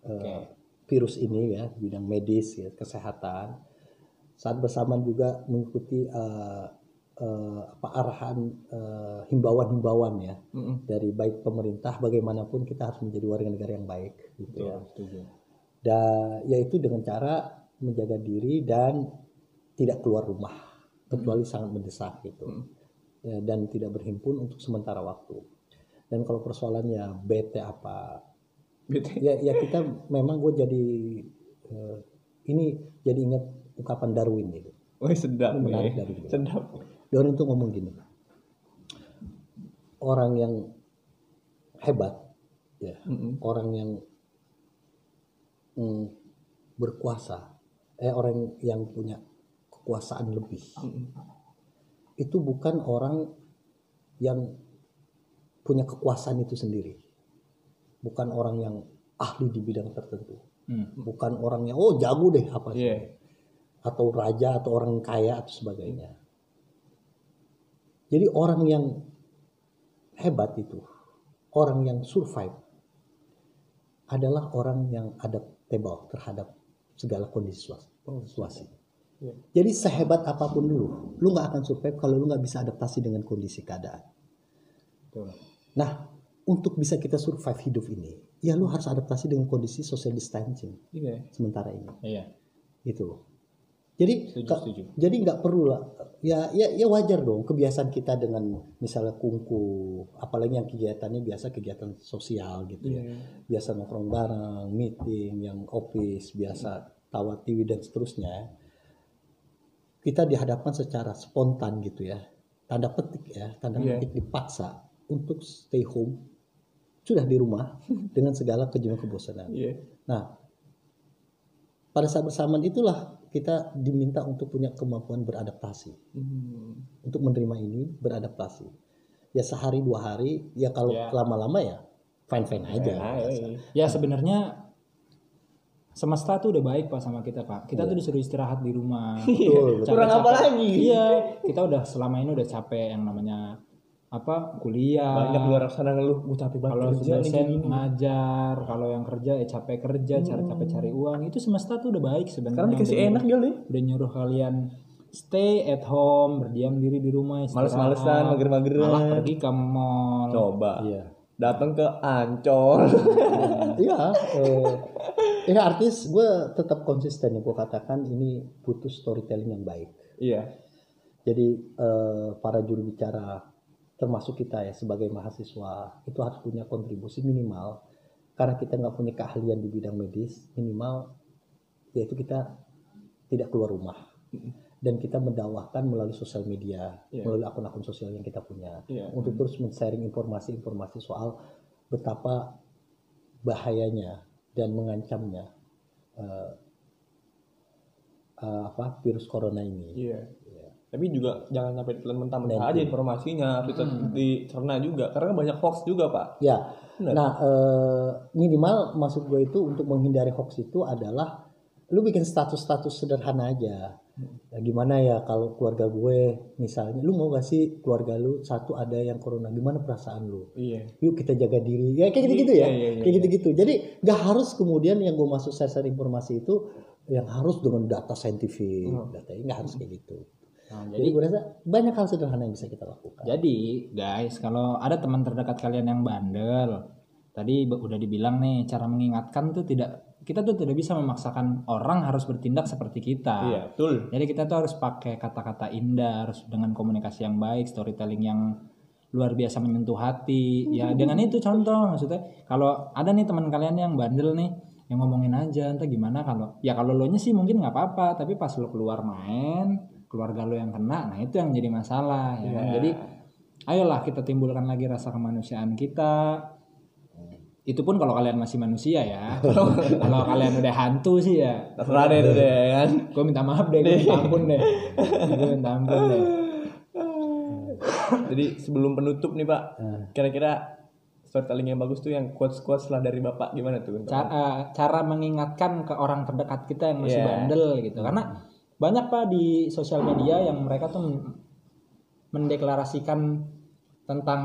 eh, virus ini ya, bidang medis ya, kesehatan. Saat bersamaan juga mengikuti eh, eh, apa arahan eh, himbauan-himbauan ya Mm-mm. dari baik pemerintah bagaimanapun kita harus menjadi warga negara yang baik gitu ya. Setuju. Dan yaitu dengan cara menjaga diri dan tidak keluar rumah kecuali sangat mendesak gitu. Ya, dan tidak berhimpun untuk sementara waktu. Dan kalau persoalannya bete apa Gitu. ya ya kita memang gue jadi eh, ini jadi ingat ungkapan Darwin gitu. Wih sedap Ini menarik nih. dari dia. Sedap. Darwin itu ngomong gini. Orang yang hebat ya, Mm-mm. orang yang mm, berkuasa, eh orang yang punya kekuasaan lebih. Itu bukan orang yang punya kekuasaan itu sendiri. Bukan orang yang ahli di bidang tertentu. Hmm. Bukan orang yang oh jago deh apa sih. Iya. Atau raja atau orang kaya atau sebagainya. Jadi orang yang hebat itu, orang yang survive adalah orang yang adaptable terhadap segala kondisi situasi. Iya. Jadi sehebat apa pun dulu, lu nggak akan survive kalau lu nggak bisa adaptasi dengan kondisi keadaan. Betul. Nah, untuk bisa kita survive hidup ini, ya lu harus adaptasi dengan kondisi social distancing Iya. sementara ini, Iya. loh. Jadi, Setuju, setuju. jadi nggak perlu lah, ya, ya, ya wajar dong kebiasaan kita dengan misalnya kungku, apalagi yang kegiatannya biasa kegiatan sosial gitu ya, Iya. biasa nongkrong bareng, meeting, yang office, biasa tawa TV dan seterusnya. Kita dihadapkan secara spontan gitu ya, tanda petik ya, tanda Iya. petik dipaksa untuk stay home, sudah di rumah dengan segala kejenuhan kebosanan. Iya. Nah, pada saat bersamaan itulah kita diminta untuk punya kemampuan beradaptasi, Hmm. untuk menerima ini beradaptasi. Ya sehari dua hari, ya kalau Ya. lama-lama ya fine fine aja. Nah, biasa. iya. Ya sebenarnya semesta tuh udah baik pak sama kita pak. Kita tuh disuruh istirahat di rumah. Betul, betul. Kurang apa lagi? Iya, kita udah selama ini udah capek yang namanya apa kuliah. Banyak luar sana ngeluh, gue capek banget Kalau dosen gini. ngajar, kalau yang kerja ya capek kerja, cara capek cari uang. Itu semesta tuh udah baik sebenarnya. Sekarang dikasih Udah enak nih. Udah nyuruh kalian stay at home, berdiam diri di rumah, istirahat. Males-malesan, mager-mageran. Malah pergi ke mall. Coba. Iya. Datang ke Ancol. (laughs) Iya. eh, ini artis gue tetap konsisten ya gue katakan ini butuh storytelling yang baik. iya. Jadi eh, para juru bicara termasuk kita ya sebagai mahasiswa itu harus punya kontribusi minimal karena kita nggak punya keahlian di bidang medis minimal yaitu kita tidak keluar rumah dan kita mendakwahkan melalui sosial media Iya. melalui akun-akun sosial yang kita punya Iya. untuk terus men-sharing informasi-informasi soal betapa bahayanya dan mengancamnya eh, eh, apa virus corona ini. Iya. Tapi juga jangan sampai ditelan mentah-mentah aja informasinya, harus tetap dicerna juga. Karena kan banyak hoax juga, Pak. Ya, Benar. nah eh, minimal maksud gue itu untuk menghindari hoax itu adalah lu bikin status-status sederhana aja. Ya, gimana ya kalau keluarga gue misalnya, lu mau gak sih keluarga lu satu ada yang corona, gimana perasaan lu? Iya. Yuk kita jaga diri, ya kayak gitu-gitu ya, Iya, iya, iya, kayak gitu-gitu. Jadi nggak harus kemudian yang gue masuk share informasi itu yang harus dengan data saintifik, Hmm. data nggak harus kayak gitu. Nah, Jadi jadi gue rasa banyak hal sederhana yang bisa kita lakukan. Jadi guys, kalau ada teman terdekat kalian yang bandel, tadi udah dibilang nih cara mengingatkan tuh tidak kita tuh tidak bisa memaksakan orang harus bertindak seperti kita. Iya, betul. Jadi kita tuh harus pakai kata-kata indah, harus dengan komunikasi yang baik, storytelling yang luar biasa menyentuh hati. Ya (laughs) dengan itu contoh maksudnya kalau ada nih teman kalian yang bandel nih yang ngomongin aja entah gimana kalau ya kalau lo nya sih mungkin nggak apa-apa tapi pas lo keluar main keluarga lo yang kena nah itu yang jadi masalah ya kan? Iya. jadi ayolah kita timbulkan lagi rasa kemanusiaan kita itu pun kalau kalian masih manusia ya. (laughs) kalau kalian udah hantu sih ya. Terserah deh itu deh ya kan. Gue minta maaf deh, gue minta ampun deh. Gue minta ampun deh. Jadi sebelum penutup nih Pak, kira-kira storytelling yang bagus tuh yang quotes-quotes lah dari Bapak gimana tuh? Cara, eh, cara mengingatkan ke orang terdekat kita yang masih Iya. bandel gitu. Karena banyak pak di sosial media yang mereka tuh men- mendeklarasikan tentang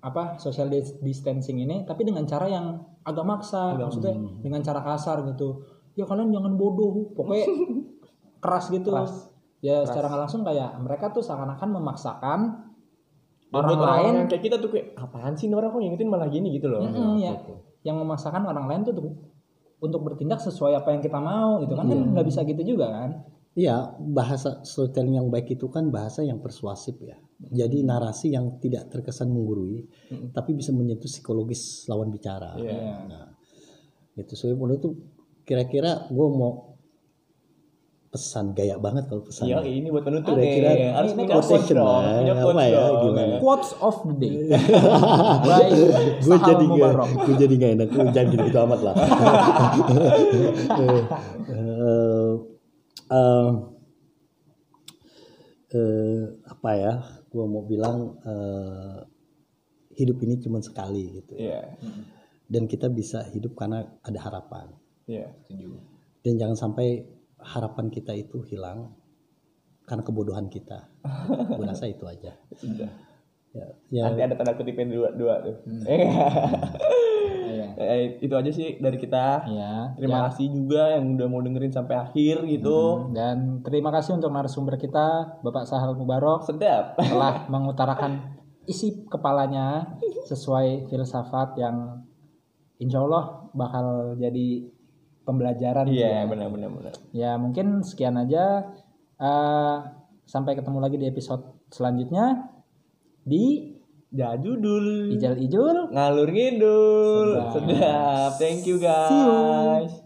apa social dis- distancing ini, tapi dengan cara yang agak maksa, maksudnya dengan cara kasar gitu. Ya kalian jangan bodoh, pokoknya (laughs) keras gitu. Ya secara nggak langsung kayak mereka tuh seakan-akan memaksakan orang orang lain yang kayak kita tuh kayak apaan sih orang kok ngingetin malah gini? gitu loh. Mm-mm, ya. Yang memaksakan orang lain tuh untuk, untuk bertindak sesuai apa yang kita mau gitu kan. Kan nggak bisa gitu juga kan Iya, bahasa storytelling yang baik itu kan bahasa yang persuasif ya. Jadi narasi yang tidak terkesan menggurui, tapi bisa menyentuh psikologis lawan bicara. Iya. Nah, itu soalnya menurut itu kira-kira gue mau pesan gaya banget kalau pesan. Iya, ini buat penutup Kira-kira nih. Harus ini quotes quotation dong, lah, punya apa ya, gimana? quotes of the day (laughs) gue jadi gak, gue jadi gak enak gue jangan gitu, gitu amat lah (laughs) Eh, eh, apa ya gue mau bilang eh, hidup ini cuma sekali gitu Iya. dan kita bisa hidup karena ada harapan Iya. dan jangan sampai harapan kita itu hilang karena kebodohan kita gue rasa itu aja ya, ya Nanti ada tanda kutipnya dua dua tuh. Iya. Eh, itu aja sih dari kita. Iya. Terima kasih juga yang udah mau dengerin sampai akhir gitu. dan terima kasih untuk narasumber kita Bapak Sahal Mubarok Sedap. telah (laughs) mengutarakan isi kepalanya sesuai filsafat yang insya Allah bakal jadi pembelajaran gitu ya. Iya, benar. Ya mungkin sekian aja. Eh, sampai ketemu lagi di episode selanjutnya di Jadudul. Ijal Ijul. Ngalur ngidul. Sedap. Sedap. Thank you See you. guys.